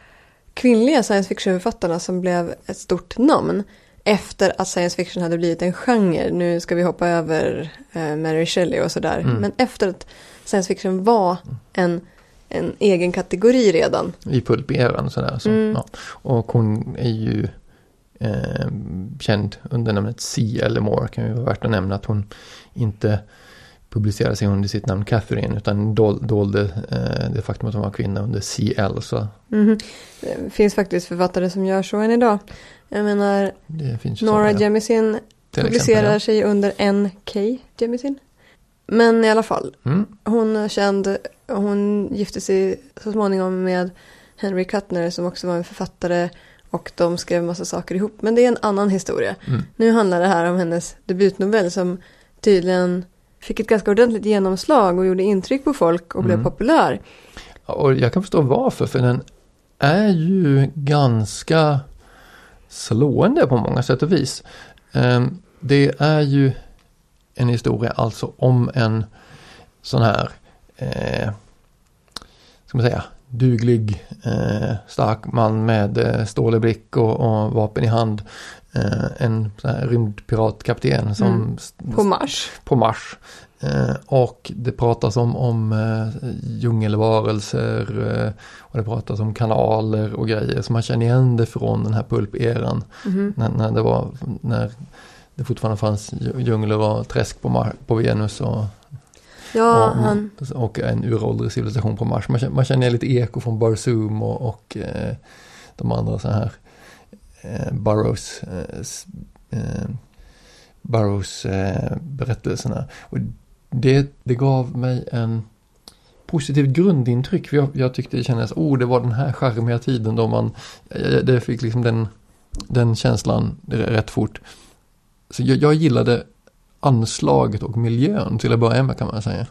kvinnliga science fiction-författarna som blev ett stort namn. Efter att science fiction hade blivit en genre. Nu ska vi hoppa över eh, Mary Shelley och sådär. Mm. Men efter att science fiction var en, en egen kategori redan. I pulperan och sådär. Så, Mm. ja. Och hon är ju eh, känd under namnet C. eller Moore. Kan ju vara värt att nämna att hon inte publicerade sig under sitt namn Catherine utan dol, dolde eh, det faktum att hon var kvinna under CL. Så Mhm. Det finns faktiskt författare som gör så än idag. Jag menar, Nora ja, Jemisin publicerar exempel, sig under NK Jemisin. Men i alla fall, ja. Mm. hon är känd, hon gifte sig så småningom med Henry Kuttner som också var en författare och de skrev massa saker ihop. Men det är en annan historia. Mm. Nu handlar det här om hennes debutnovell som tydligen fick ett ganska ordentligt genomslag och gjorde intryck på folk och blev Mm. populär. Ja, Och jag kan förstå varför, för den är ju ganska slående på många sätt och vis. Ehm, Det är ju en historia alltså om en sån här, eh, ska man säga, duglig, eh, stark man med eh, stålig blick och, och vapen i hand. Eh, en rymdpiratkapten som Mm. På Mars. på Mars. Eh, och det pratas om, om eh, djungelvarelser och det pratas om kanaler och grejer. Så man känner igen det från den här pulperan. Mhm. När, när det var, när det fortfarande fanns dju- djungler och träsk på, Mar- på Venus och, Ja, och, han, och en uråldrig civilisation på Mars. Man känner, man känner lite eko från Barzoom och, och de andra så här eh, Burroughs, eh, eh, Burroughs eh, berättelserna. Och det, det gav mig en positivt grundintryck. Jag, jag tyckte det kändes, oh det var den här charmiga tiden då man, jag, det fick liksom den, den känslan rätt fort. Så jag, jag gillade anslaget och miljön till att börja med kan man säga.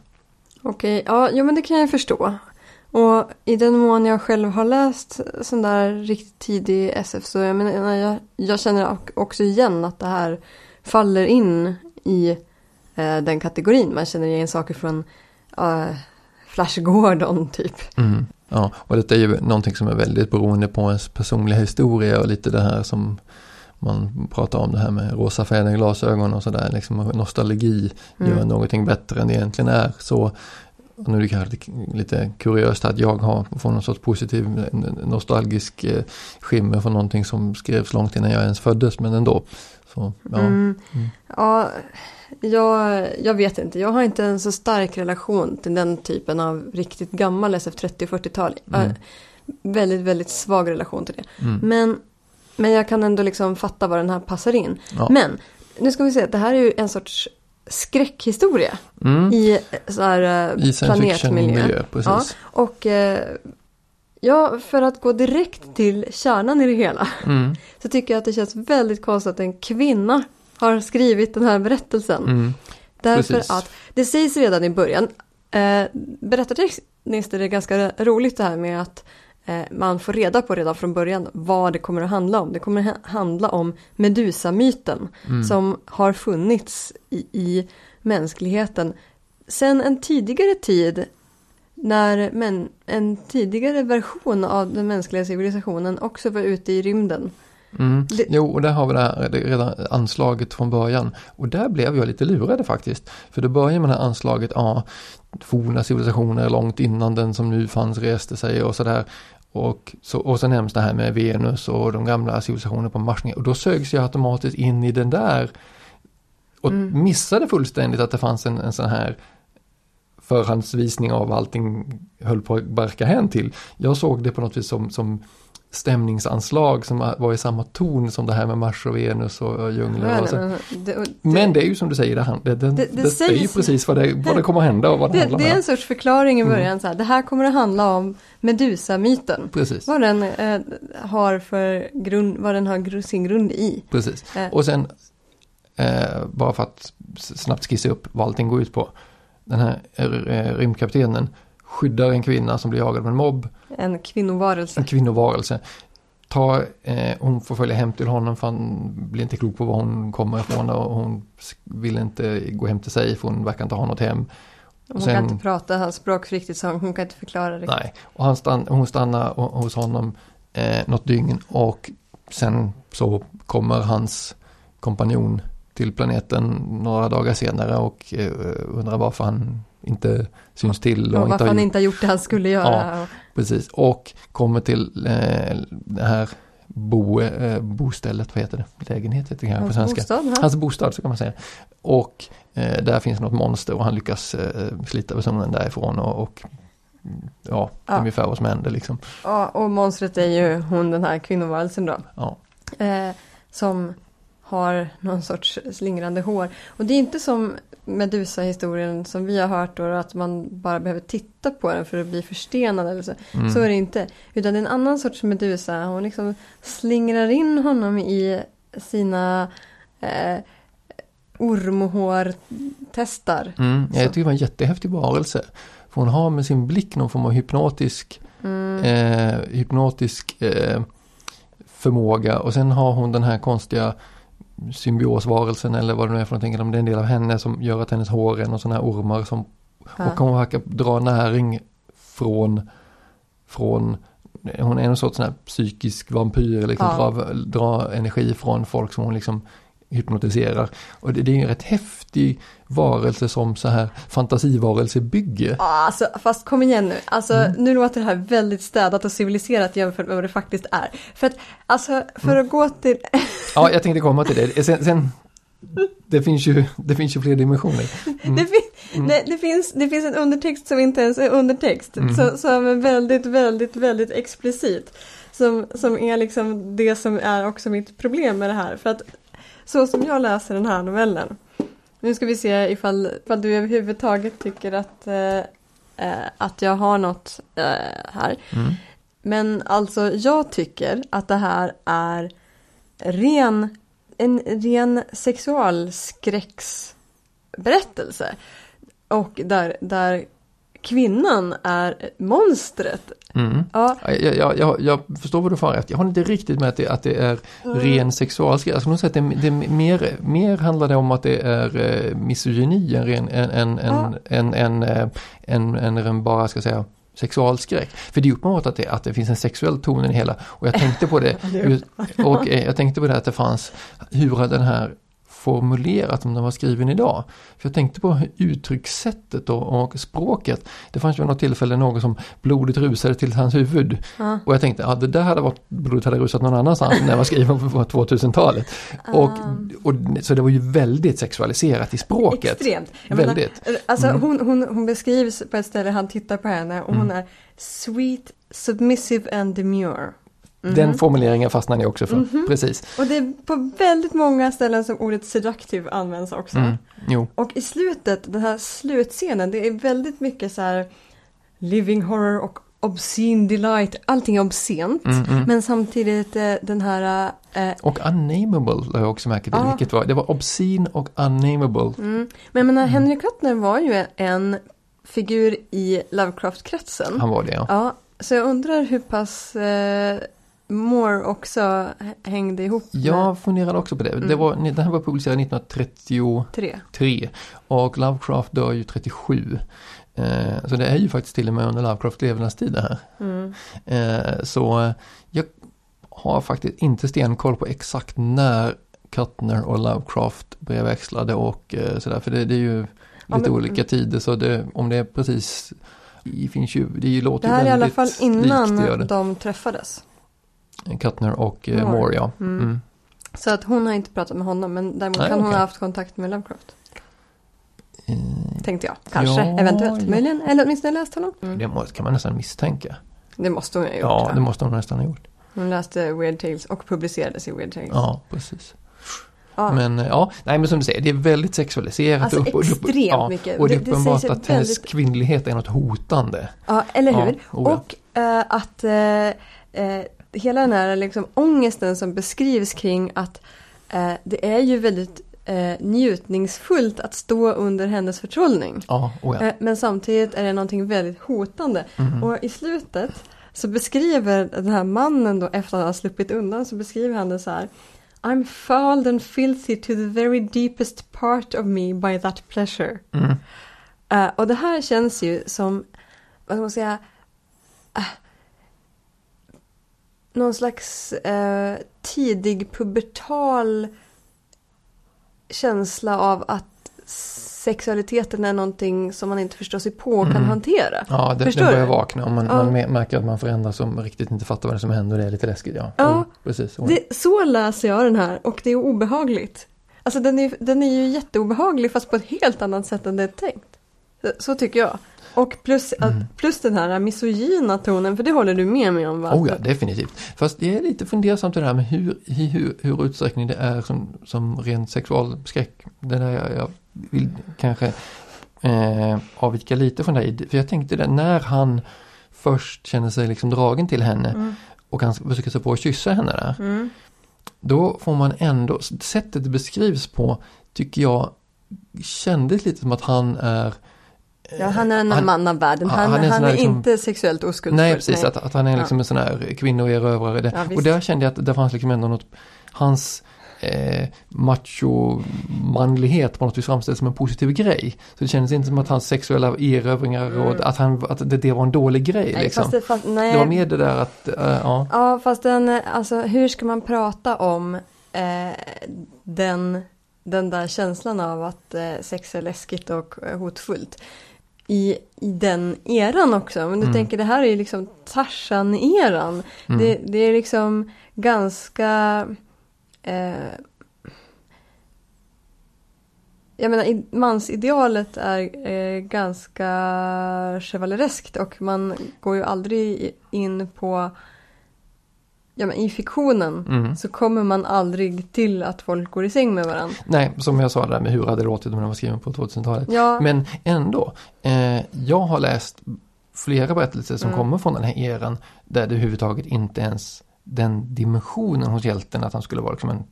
Okej, ja, jo, men det kan jag förstå. Och i den mån jag själv har läst sån där riktigt tidig SF så jag, menar, jag, jag känner också igen att det här faller in i eh, den kategorin. Man känner igen saker från eh, Flash Gordon typ. Mm. Ja, och detta är ju någonting som är väldigt beroende på ens personliga historia och lite det här som man pratar om det här med rosa färgade glasögon och sådär, liksom nostalgi mm. gör någonting bättre än det egentligen är. Så nu är det kanske lite kuriöst att jag har fått någon sorts positiv nostalgisk eh, skimmer från någonting som skrevs långt innan jag ens föddes, men ändå. Så, ja. Mm. Mm. ja jag, jag vet inte, jag har inte en så stark relation till den typen av riktigt gammal SF30 och 40-tal. Mm. Väldigt, väldigt svag relation till det. Mm. Men, men jag kan ändå liksom fatta var den här passar in. Ja. Men nu ska vi se, det här är ju en sorts skräckhistoria mm. i så här, I planetmiljö. Ja, och eh, ja, för att gå direkt till kärnan i det hela mm. så tycker jag att det känns väldigt konstigt att en kvinna har skrivit den här berättelsen. Mm. Därför precis. att det sägs redan i början, eh, berättartekniskt är det ganska roligt det här med att eh, man får reda på redan från början vad det kommer att handla om. Det kommer att handla om Medusa-myten mm. som har funnits i, i mänskligheten sen en tidigare tid när men, en tidigare version av den mänskliga civilisationen också var ute i rymden. Mm. Det... Jo, och där har vi det här redan anslaget från början. Och där blev jag lite lurad faktiskt. För då börjar med det här anslaget, ja, forna civilisationer långt innan den som nu fanns reste sig och sådär. Och, så, och sen nämns det här med Venus och de gamla civilisationerna på Mars. Och då sögs jag automatiskt in i den där. Och mm. missade fullständigt att det fanns en, en sån här förhandsvisning av allting höll på att barka hän till. Jag såg det på något vis som, som stämningsanslag som var i samma ton som det här med Mars och Venus och djungler. Och men, det, det, men det är ju som du säger, det, det, det, det, säger ju precis vad det, vad det kommer att hända och vad det, handlar Det är en sorts förklaring i mm. början, mm. så här, det här kommer att handla om Medusa-myten. Precis. Vad den eh, har för grund, vad den har sin grund i. Precis, eh. och sen eh, bara för att snabbt skissa upp vad allting går ut på. Den här eh, rymdkaptenen skyddar en kvinna som blir jagad av en mobb. En kvinnovarelse. En kvinnovarelse. Ta, eh, hon får följa hem till honom för han blir inte klok på var hon kommer ifrån och hon vill inte gå hem till sig för hon verkar inte ha något hem. Hon sen, kan inte prata hans språk riktigt så hon kan inte förklara det. Nej, och han stann, hon stannar hos honom eh, något dygn och sen så kommer hans kompanjon till planeten några dagar senare och eh, undrar varför han inte syns till. Och, och varför han inte har gjort det han skulle göra. Ja, precis. Och kommer till eh, det här bo, eh, bostället, vad heter det? Lägenhet heter det kanske på svenska. Bostad, Hans bostad så kan man säga. Och eh, där finns något monster och han lyckas eh, slita personen därifrån och, och ja, ja, ungefär vad som händer liksom. Ja, och monstret är ju hon den här kvinnovarelsen då. Ja. Eh, som har någon sorts slingrande hår. Och det är inte som Medusa-historien som vi har hört då, att man bara behöver titta på den för att bli förstenad eller så. Mm. Så är det inte. Utan det är en annan sorts Medusa. Hon liksom slingrar in honom i sina eh, ormhårtestar. Mm. Ja, jag tycker det var en jättehäftig varelse. För hon har med sin blick någon form av hypnotisk, mm. eh, hypnotisk eh, förmåga och sen har hon den här konstiga symbiosvarelsen eller vad det nu är för någonting. Om det är en del av henne som gör att hennes hår är någon sån här ormar som ja. och hon verkar dra näring från från hon är en sorts sån här psykisk vampyr, liksom ja. dra, dra energi från folk som hon liksom hypnotiserar. Och det, det är en rätt häftig varelse som så här fantasivarelsebygge. Ja, alltså, fast kom igen nu. Alltså, mm. Nu låter det här väldigt städat och civiliserat jämfört med vad det faktiskt är. För att, alltså, för mm. att gå till... ja, jag tänkte komma till det. Sen, sen, det, finns ju, det finns ju fler dimensioner. Mm. Det, fin mm. det, det, finns, det finns en undertext som inte ens är undertext. Mm. Så, som är väldigt, väldigt, väldigt explicit. Som, som är liksom det som är också mitt problem med det här. För att så som jag läser den här novellen. Nu ska vi se ifall, ifall du överhuvudtaget tycker att eh, eh, att jag har något eh, här. Mm. Men alltså jag tycker att det här är ren, en ren sexualskräcksberättelse. Och där, där kvinnan är monstret. Mm. Ja, Ja, Jag, jag, jag, jag förstår vad du far efter. Jag har inte riktigt med att det, att det är ren sexualskräck. Jag skulle nog säga att det, det mer, mer handlar det om att det är eh, misogyni än, än, än, Ja. än, än, än, eh, än, än, än bara, ska säga, sexualskräck. För det är uppenbart att det, att det finns en sexuell ton i det hela. Och jag tänkte på det, och eh, jag tänkte på det att det fanns, hur den här formulerat om den var skriven idag. För jag tänkte på uttryckssättet och, och språket. Det fanns ju något tillfälle någon som blodet rusade till hans huvud. ja. Och jag tänkte att det där hade varit, blodet hade rusat någon annanstans när jag var skriven på 2000-talet. Och, och, så det var ju väldigt sexualiserat i språket. Extremt. Jag menar, Väldigt. Alltså Mm. hon, hon, hon beskrivs på ett ställe, han tittar på henne och hon är sweet, submissive and demure. Mhm. Den formuleringen fastnade jag också för. Precis. Och det är på väldigt många ställen som ordet seductive används också. Mm. Jo. Och i slutet, den här slutscenen, det är väldigt mycket så här living horror och obscene delight. Allting är obscent. Mm, mm. Men samtidigt eh, den här... Eh, Och unnameable har jag också märkt till. Ja. Vilket var, det var obscene och unnameable. mm. Men jag menar, Henry Kuttner var ju en figur i Lovecraft-kretsen. Han var det ja. Ja, så jag undrar hur pass eh, Moore också hängde ihop Jag funderade också på det. det Mm. var, den här var publicerad 1933 med tre. och Lovecraft dör ju 37. Eh, så det är ju faktiskt till och med under Lovecraft levnadstid det här. Mm. Eh, så jag har faktiskt inte stenkoll på exakt när Kuttner och Lovecraft brevväxlade och eh, sådär. För det, det är ju lite Ja, men- olika tider så det, om det är precis det finns ju, det Det låter ju här är i alla väldigt fall innan likt det det. de träffades. Kuttner och eh, Moore. Ja. Mm. Mm. Så att hon har inte pratat med honom men däremot Nej, kan hon ha haft kontakt med Lovecraft. Eh, Tänkte jag. Kanske, Ja, eventuellt, ja. möjligen. Eller åtminstone läst honom. Mm. Det må- kan man nästan misstänka. Det måste hon ha gjort. Ja, va? det måste hon nästan ha gjort. Hon läste Weird Tales och publicerades i Weird Tales. Ja, precis. Ja. Men eh, ja, nej men som du säger, det är väldigt sexualiserat. Alltså och- och- extremt ja, mycket. Och det är det uppenbart att hennes väldigt- kvinnlighet är något hotande. Ja, eller Ja, hur? ja. Och eh, att eh, eh, hela den här liksom, ångesten som beskrivs kring att eh, det är ju väldigt eh, njutningsfullt att stå under hennes förtrollning. Ja, oh ja. Eh, men samtidigt är det någonting väldigt hotande. Mhm. Och i slutet så beskriver den här mannen då efter att han har sluppit undan så beskriver han det så här. I'm fouled and filthy to the very deepest part of me by that pleasure. Mm. Eh, och det här känns ju som, vad ska man säga, eh, någon slags eh, tidig pubertal känsla av att sexualiteten är någonting som man inte förstår sig på och kan Mm. hantera. Ja, det, det börjar du? vakna och man, Ja. man märker att man förändras och riktigt inte fattar vad det är som händer och det är lite läskigt. Ja, Ja. Oh, precis. så. Det, så läser jag den här och det är obehagligt. Alltså den är, den är ju jätteobehaglig fast på ett helt annat sätt än det är tänkt. Så tycker jag. Och plus, Mm. plus den här misogyna tonen, för det håller du med mig om va? Oh ja, definitivt. Fast jag är lite fundersam till det här med hur, hur, hur utsträckning det är som, som ren sexualskräck. Det där jag, jag vill kanske eh, avvika lite från dig. För jag tänkte det, när han först känner sig liksom dragen till henne Mm. och han försöker sig på att kyssa henne där. Mm. Då får man ändå, sättet det beskrivs på tycker jag kändes lite som att han är Ja, han är en Han- man av världen. Ja, Han, han är han är, liksom- inte sexuellt oskuldsfull. Nej precis, Att, att han är Ja. liksom en sån här kvinnoerövrare. Ja, och där kände jag att det fanns liksom ändå något, hans eh, macho-manlighet på något vis framställs som en positiv grej. Så det kändes inte som att hans sexuella erövringar och att, han, att det, det var en dålig grej nej, liksom. fast det, fast, nej. Det var mer det där att, eh, ja. Ja, fast den, alltså hur ska man prata om eh, den, den där känslan av att eh, sex är läskigt och eh, hotfullt? I, I den eran också. Men du Mm. tänker det här är ju liksom Tarzan-eran. Mm. Det, det är liksom ganska... Eh, jag menar, mansidealet är eh, ganska chevalereskt och man går ju aldrig in på ja, men i fiktionen Mm. så kommer man aldrig till att folk går i säng med varandra. Nej, som jag sa där med hur hade det låtit om den var skriven på 2000-talet. Ja, Men ändå, eh, jag har läst flera berättelser som Mm. kommer från den här eran där det överhuvudtaget inte ens den dimensionen hos hjälten att han skulle vara liksom en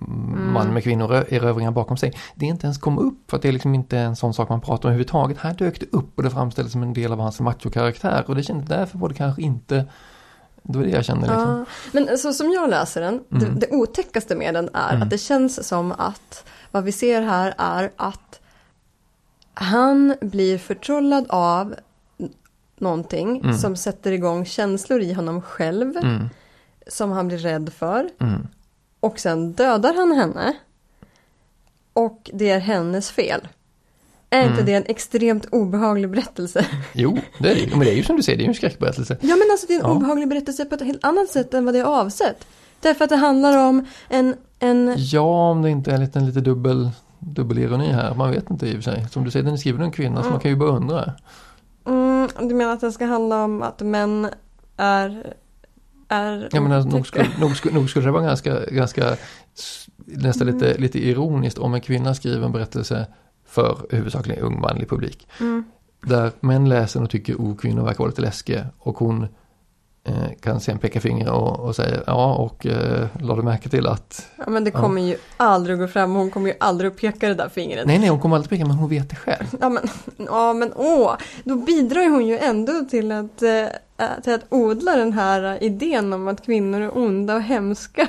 Mm. man med kvinnoerövringar bakom sig. Det inte ens kom upp för att det är liksom inte en sån sak man pratar om överhuvudtaget. Här dök det upp och det framställdes som en del av hans machokaraktär och det kändes därför var det kanske inte det var det jag kände liksom. ja. Men så som jag läser den, Mm. det, det otäckaste med den är Mm. att det känns som att vad vi ser här är att han blir förtrollad av någonting Mm. som sätter igång känslor i honom själv Mm, som han blir rädd för. mm. Och sen dödar han henne. Och det är hennes fel. Är inte Mm. det en extremt obehaglig berättelse? Jo, det är det ju. Men det är ju som du säger, det är ju en skräckberättelse. Ja men alltså det är en Ja. obehaglig berättelse på ett helt annat sätt än vad det är avsett. Därför att det handlar om en, en Ja, om det inte är en liten lite dubbel, ironi här. Man vet inte i och för sig. Som du säger, den är skriven av en kvinna så Mm. man kan ju bara undra. mm, du menar att det ska handla om att män är, är Jag menar, nog otäcka? skulle, nog, skulle, nog skulle det vara ganska, ganska nästan lite, lite ironiskt om en kvinna skriver en berättelse för huvudsakligen ung manlig publik. Mm. Där män läser och tycker oh, kvinnor verkar vara lite läskiga och hon eh, kan sen peka finger och, och säga ja och eh, lade märke till att Ja men det Ja. kommer ju aldrig att gå fram, hon kommer ju aldrig att peka det där fingret. nej nej hon kommer aldrig peka men hon vet det själv. Ja men, ja, men åh, då bidrar ju hon ju ändå till att, eh, till att odla den här idén om att kvinnor är onda och hemska.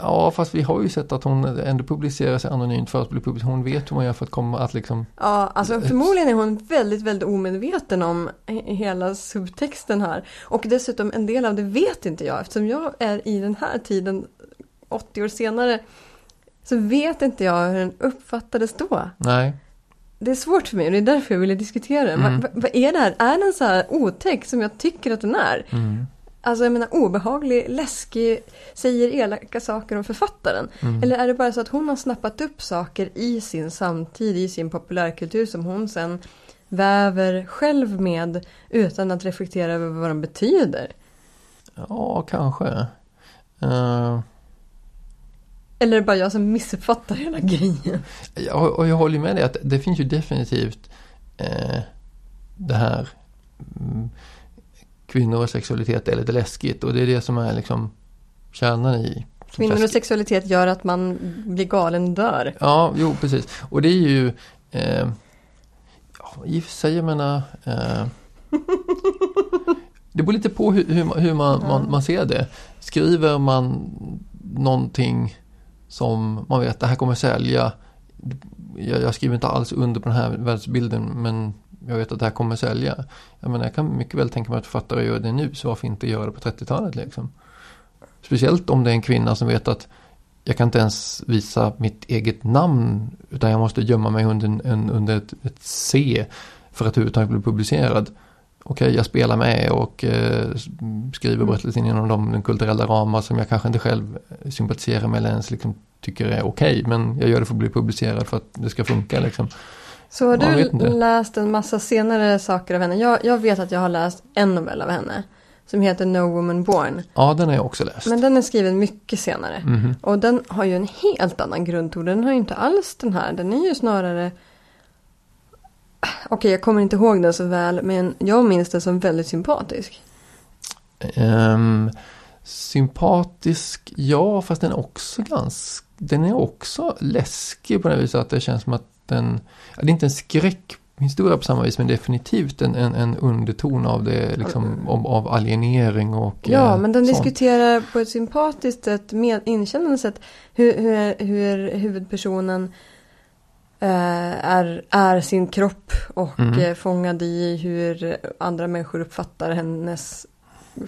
Ja fast vi har ju sett att hon ändå publicerar sig anonymt för att bli publicerad. Hon vet hur man gör för att komma att liksom Ja, alltså förmodligen är hon väldigt, väldigt omedveten om he- hela subtexten här. Och dessutom en del av det vet inte jag eftersom jag är i den här tiden 80 år senare. Så vet inte jag hur den uppfattades då. nej. Det är svårt för mig och det är därför jag ville diskutera den. Mm. Vad, vad är det här? Är den så här otäck som jag tycker att den är? Mm. Alltså jag menar obehaglig, läskig, säger elaka saker om författaren. Mm. Eller är det bara så att hon har snappat upp saker i sin samtid, i sin populärkultur som hon sen väver själv med utan att reflektera över vad de betyder? Ja kanske. Eh, Eller är det bara jag som missuppfattar hela grejen? Ja, och jag håller med dig att det finns ju definitivt eh, det här mm, kvinnor och sexualitet är lite läskigt och det är det som är liksom kärnan i Kvinnor och sexualitet gör att man blir galen dör. Ja, jo precis. Och det är ju eh, i och för sig, jag menar eh, Det beror lite på hur, hur, man- hur man, Ja. man, man ser det. Skriver man någonting som man vet det här kommer sälja. Jag, jag skriver inte alls under på den här världsbilden men jag vet att det här kommer sälja. Jag menar jag kan mycket väl tänka mig att författare gör det nu så varför inte göra det på 30-talet liksom. Speciellt om det är en kvinna som vet att jag kan inte ens visa mitt eget namn utan jag måste gömma mig under, en- under ett, ett C för att överhuvudtaget bli publicerad. Okej, jag spelar med och eh, skriver berättelsen inom de, de kulturella ramar som jag kanske inte själv sympatiserar med eller ens liksom tycker är okej. men jag gör det för att bli publicerad för att det ska funka liksom. Så har du läst en massa senare saker av henne? Jag, jag vet att jag har läst en novell av henne. Som heter No Woman Born. Ja, den har jag också läst. Men den är skriven mycket senare. Mhm. Och den har ju en helt annan grundton. Den har ju inte alls den här. Den är ju snarare... Okej, jag kommer inte ihåg den så väl. Men jag minns den som väldigt sympatisk. Ehm, sympatisk, ja fast den är också ganska, den är också läskig på det viset att det känns som att ja, det är inte en skräckhistoria på samma vis men definitivt en, en, en underton av det liksom om, av alienering och Ja, eh, men den sånt. diskuterar på ett sympatiskt sätt, med inkännande sätt, hur, hur, hur huvudpersonen eh, är, är sin kropp och Mm. eh, fångad i hur andra människor uppfattar hennes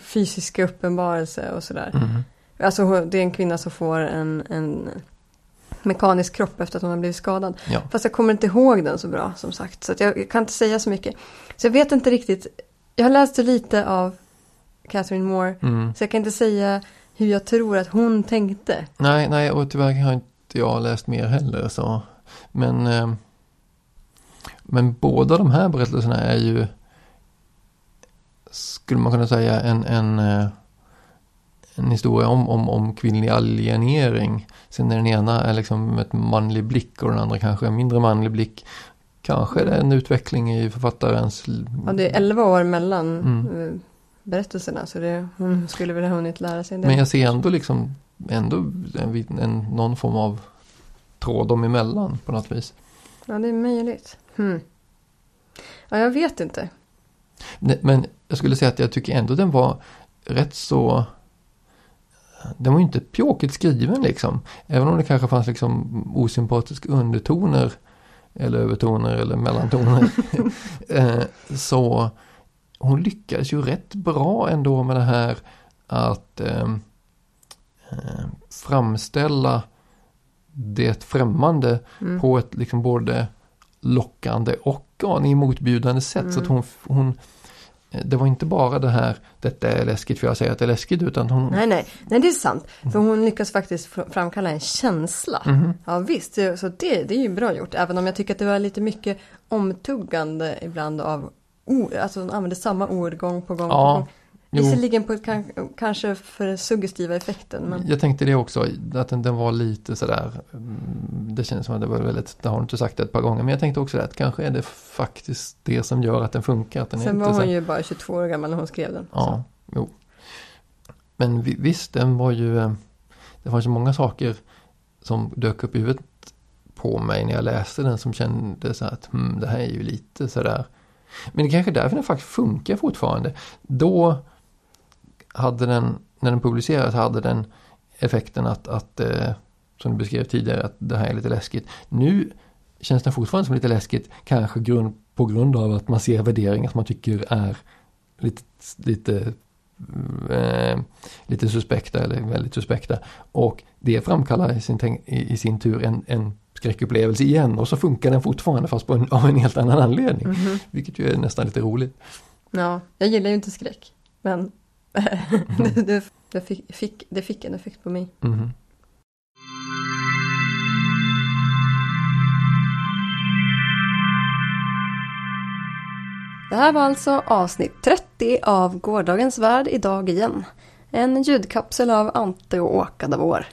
fysiska uppenbarelse och sådär. Mhm. Alltså det är en kvinna som får en, en mekanisk kropp efter att hon har blivit skadad. Ja. Fast jag kommer inte ihåg den så bra som sagt. Så jag kan inte säga så mycket. Så jag vet inte riktigt. Jag har läst lite av Catherine Moore. Mm. Så jag kan inte säga hur jag tror att hon tänkte. Nej, nej och tyvärr har inte jag läst mer heller så. Men, eh, men båda de här berättelserna är ju skulle man kunna säga en, en, eh, en historia om, om, om kvinnlig alienering. Sen är den ena är liksom ett manlig blick och den andra kanske en mindre manlig blick. Kanske det är en utveckling i författarens... Ja, det är 11 år mellan Mm. eh, berättelserna så det, hon skulle väl ha hunnit lära sig del. Men jag ser ändå liksom ändå en, en, någon form av tråd dem emellan på något vis. Ja, det är möjligt. Hmm. Ja, jag vet inte. Nej, Men jag skulle säga att jag tycker ändå den var rätt så den var ju inte pjåkigt skriven liksom. Även om det kanske fanns liksom osympatiska undertoner eller övertoner eller mellantoner. eh, så hon lyckades ju rätt bra ändå med det här att eh, eh, framställa det främmande Mm. på ett liksom både lockande och aning motbjudande sätt. Så att hon, hon det var inte bara det här, detta är läskigt för jag säger att det är läskigt, utan hon... Nej, nej, nej, det är sant. För hon lyckas faktiskt fr- framkalla en känsla. Mhm. Ja, visst, så det, det är ju bra gjort. Även om jag tycker att det var lite mycket omtuggande ibland av ord. Alltså hon använde samma ord gång på gång på Ja, gång. Visserligen på ett, kan, kanske för suggestiva effekten. Men... Jag tänkte det också, att den, den var lite sådär, mm, det känns som att det var väldigt, det har hon inte sagt det ett par gånger, men jag tänkte också det att kanske är det faktiskt det som gör att den funkar. Att den Sen var så, hon ju bara 22 år gammal när hon skrev den. Ja, jo. Men vi, visst, den var ju, eh, det fanns ju många saker som dök upp i huvudet på mig när jag läste den som kände så att hmm, det här är ju lite sådär. Men det är kanske är därför den faktiskt funkar fortfarande. Då hade den, när den publicerades hade den effekten att, att eh, som du beskrev tidigare, att det här är lite läskigt. Nu känns den fortfarande som lite läskigt, kanske grund, på grund av att man ser värderingar som man tycker är lite, lite, eh, lite suspekta eller väldigt suspekta. Och det framkallar i sin, i, sin tur en, en skräckupplevelse igen och så funkar den fortfarande fast på en, av en helt annan anledning. Mhm. Vilket ju är nästan lite roligt. Ja, jag gillar ju inte skräck. Men det, det, fick, fick, det fick en effekt på mig. Mhm. Det här var alltså avsnitt 30 av Gårdagens Värld idag igen. En ljudkapsel av Ante och Åka Davor.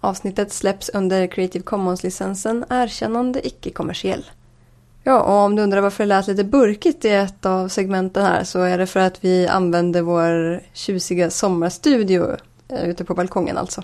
Avsnittet släpps under Creative Commons-licensen Erkännande icke-kommersiell. Ja, och om du undrar varför det lät lite burkigt i ett av segmenten här så är det för att vi använder vår tjusiga sommarstudio eh, ute på balkongen alltså.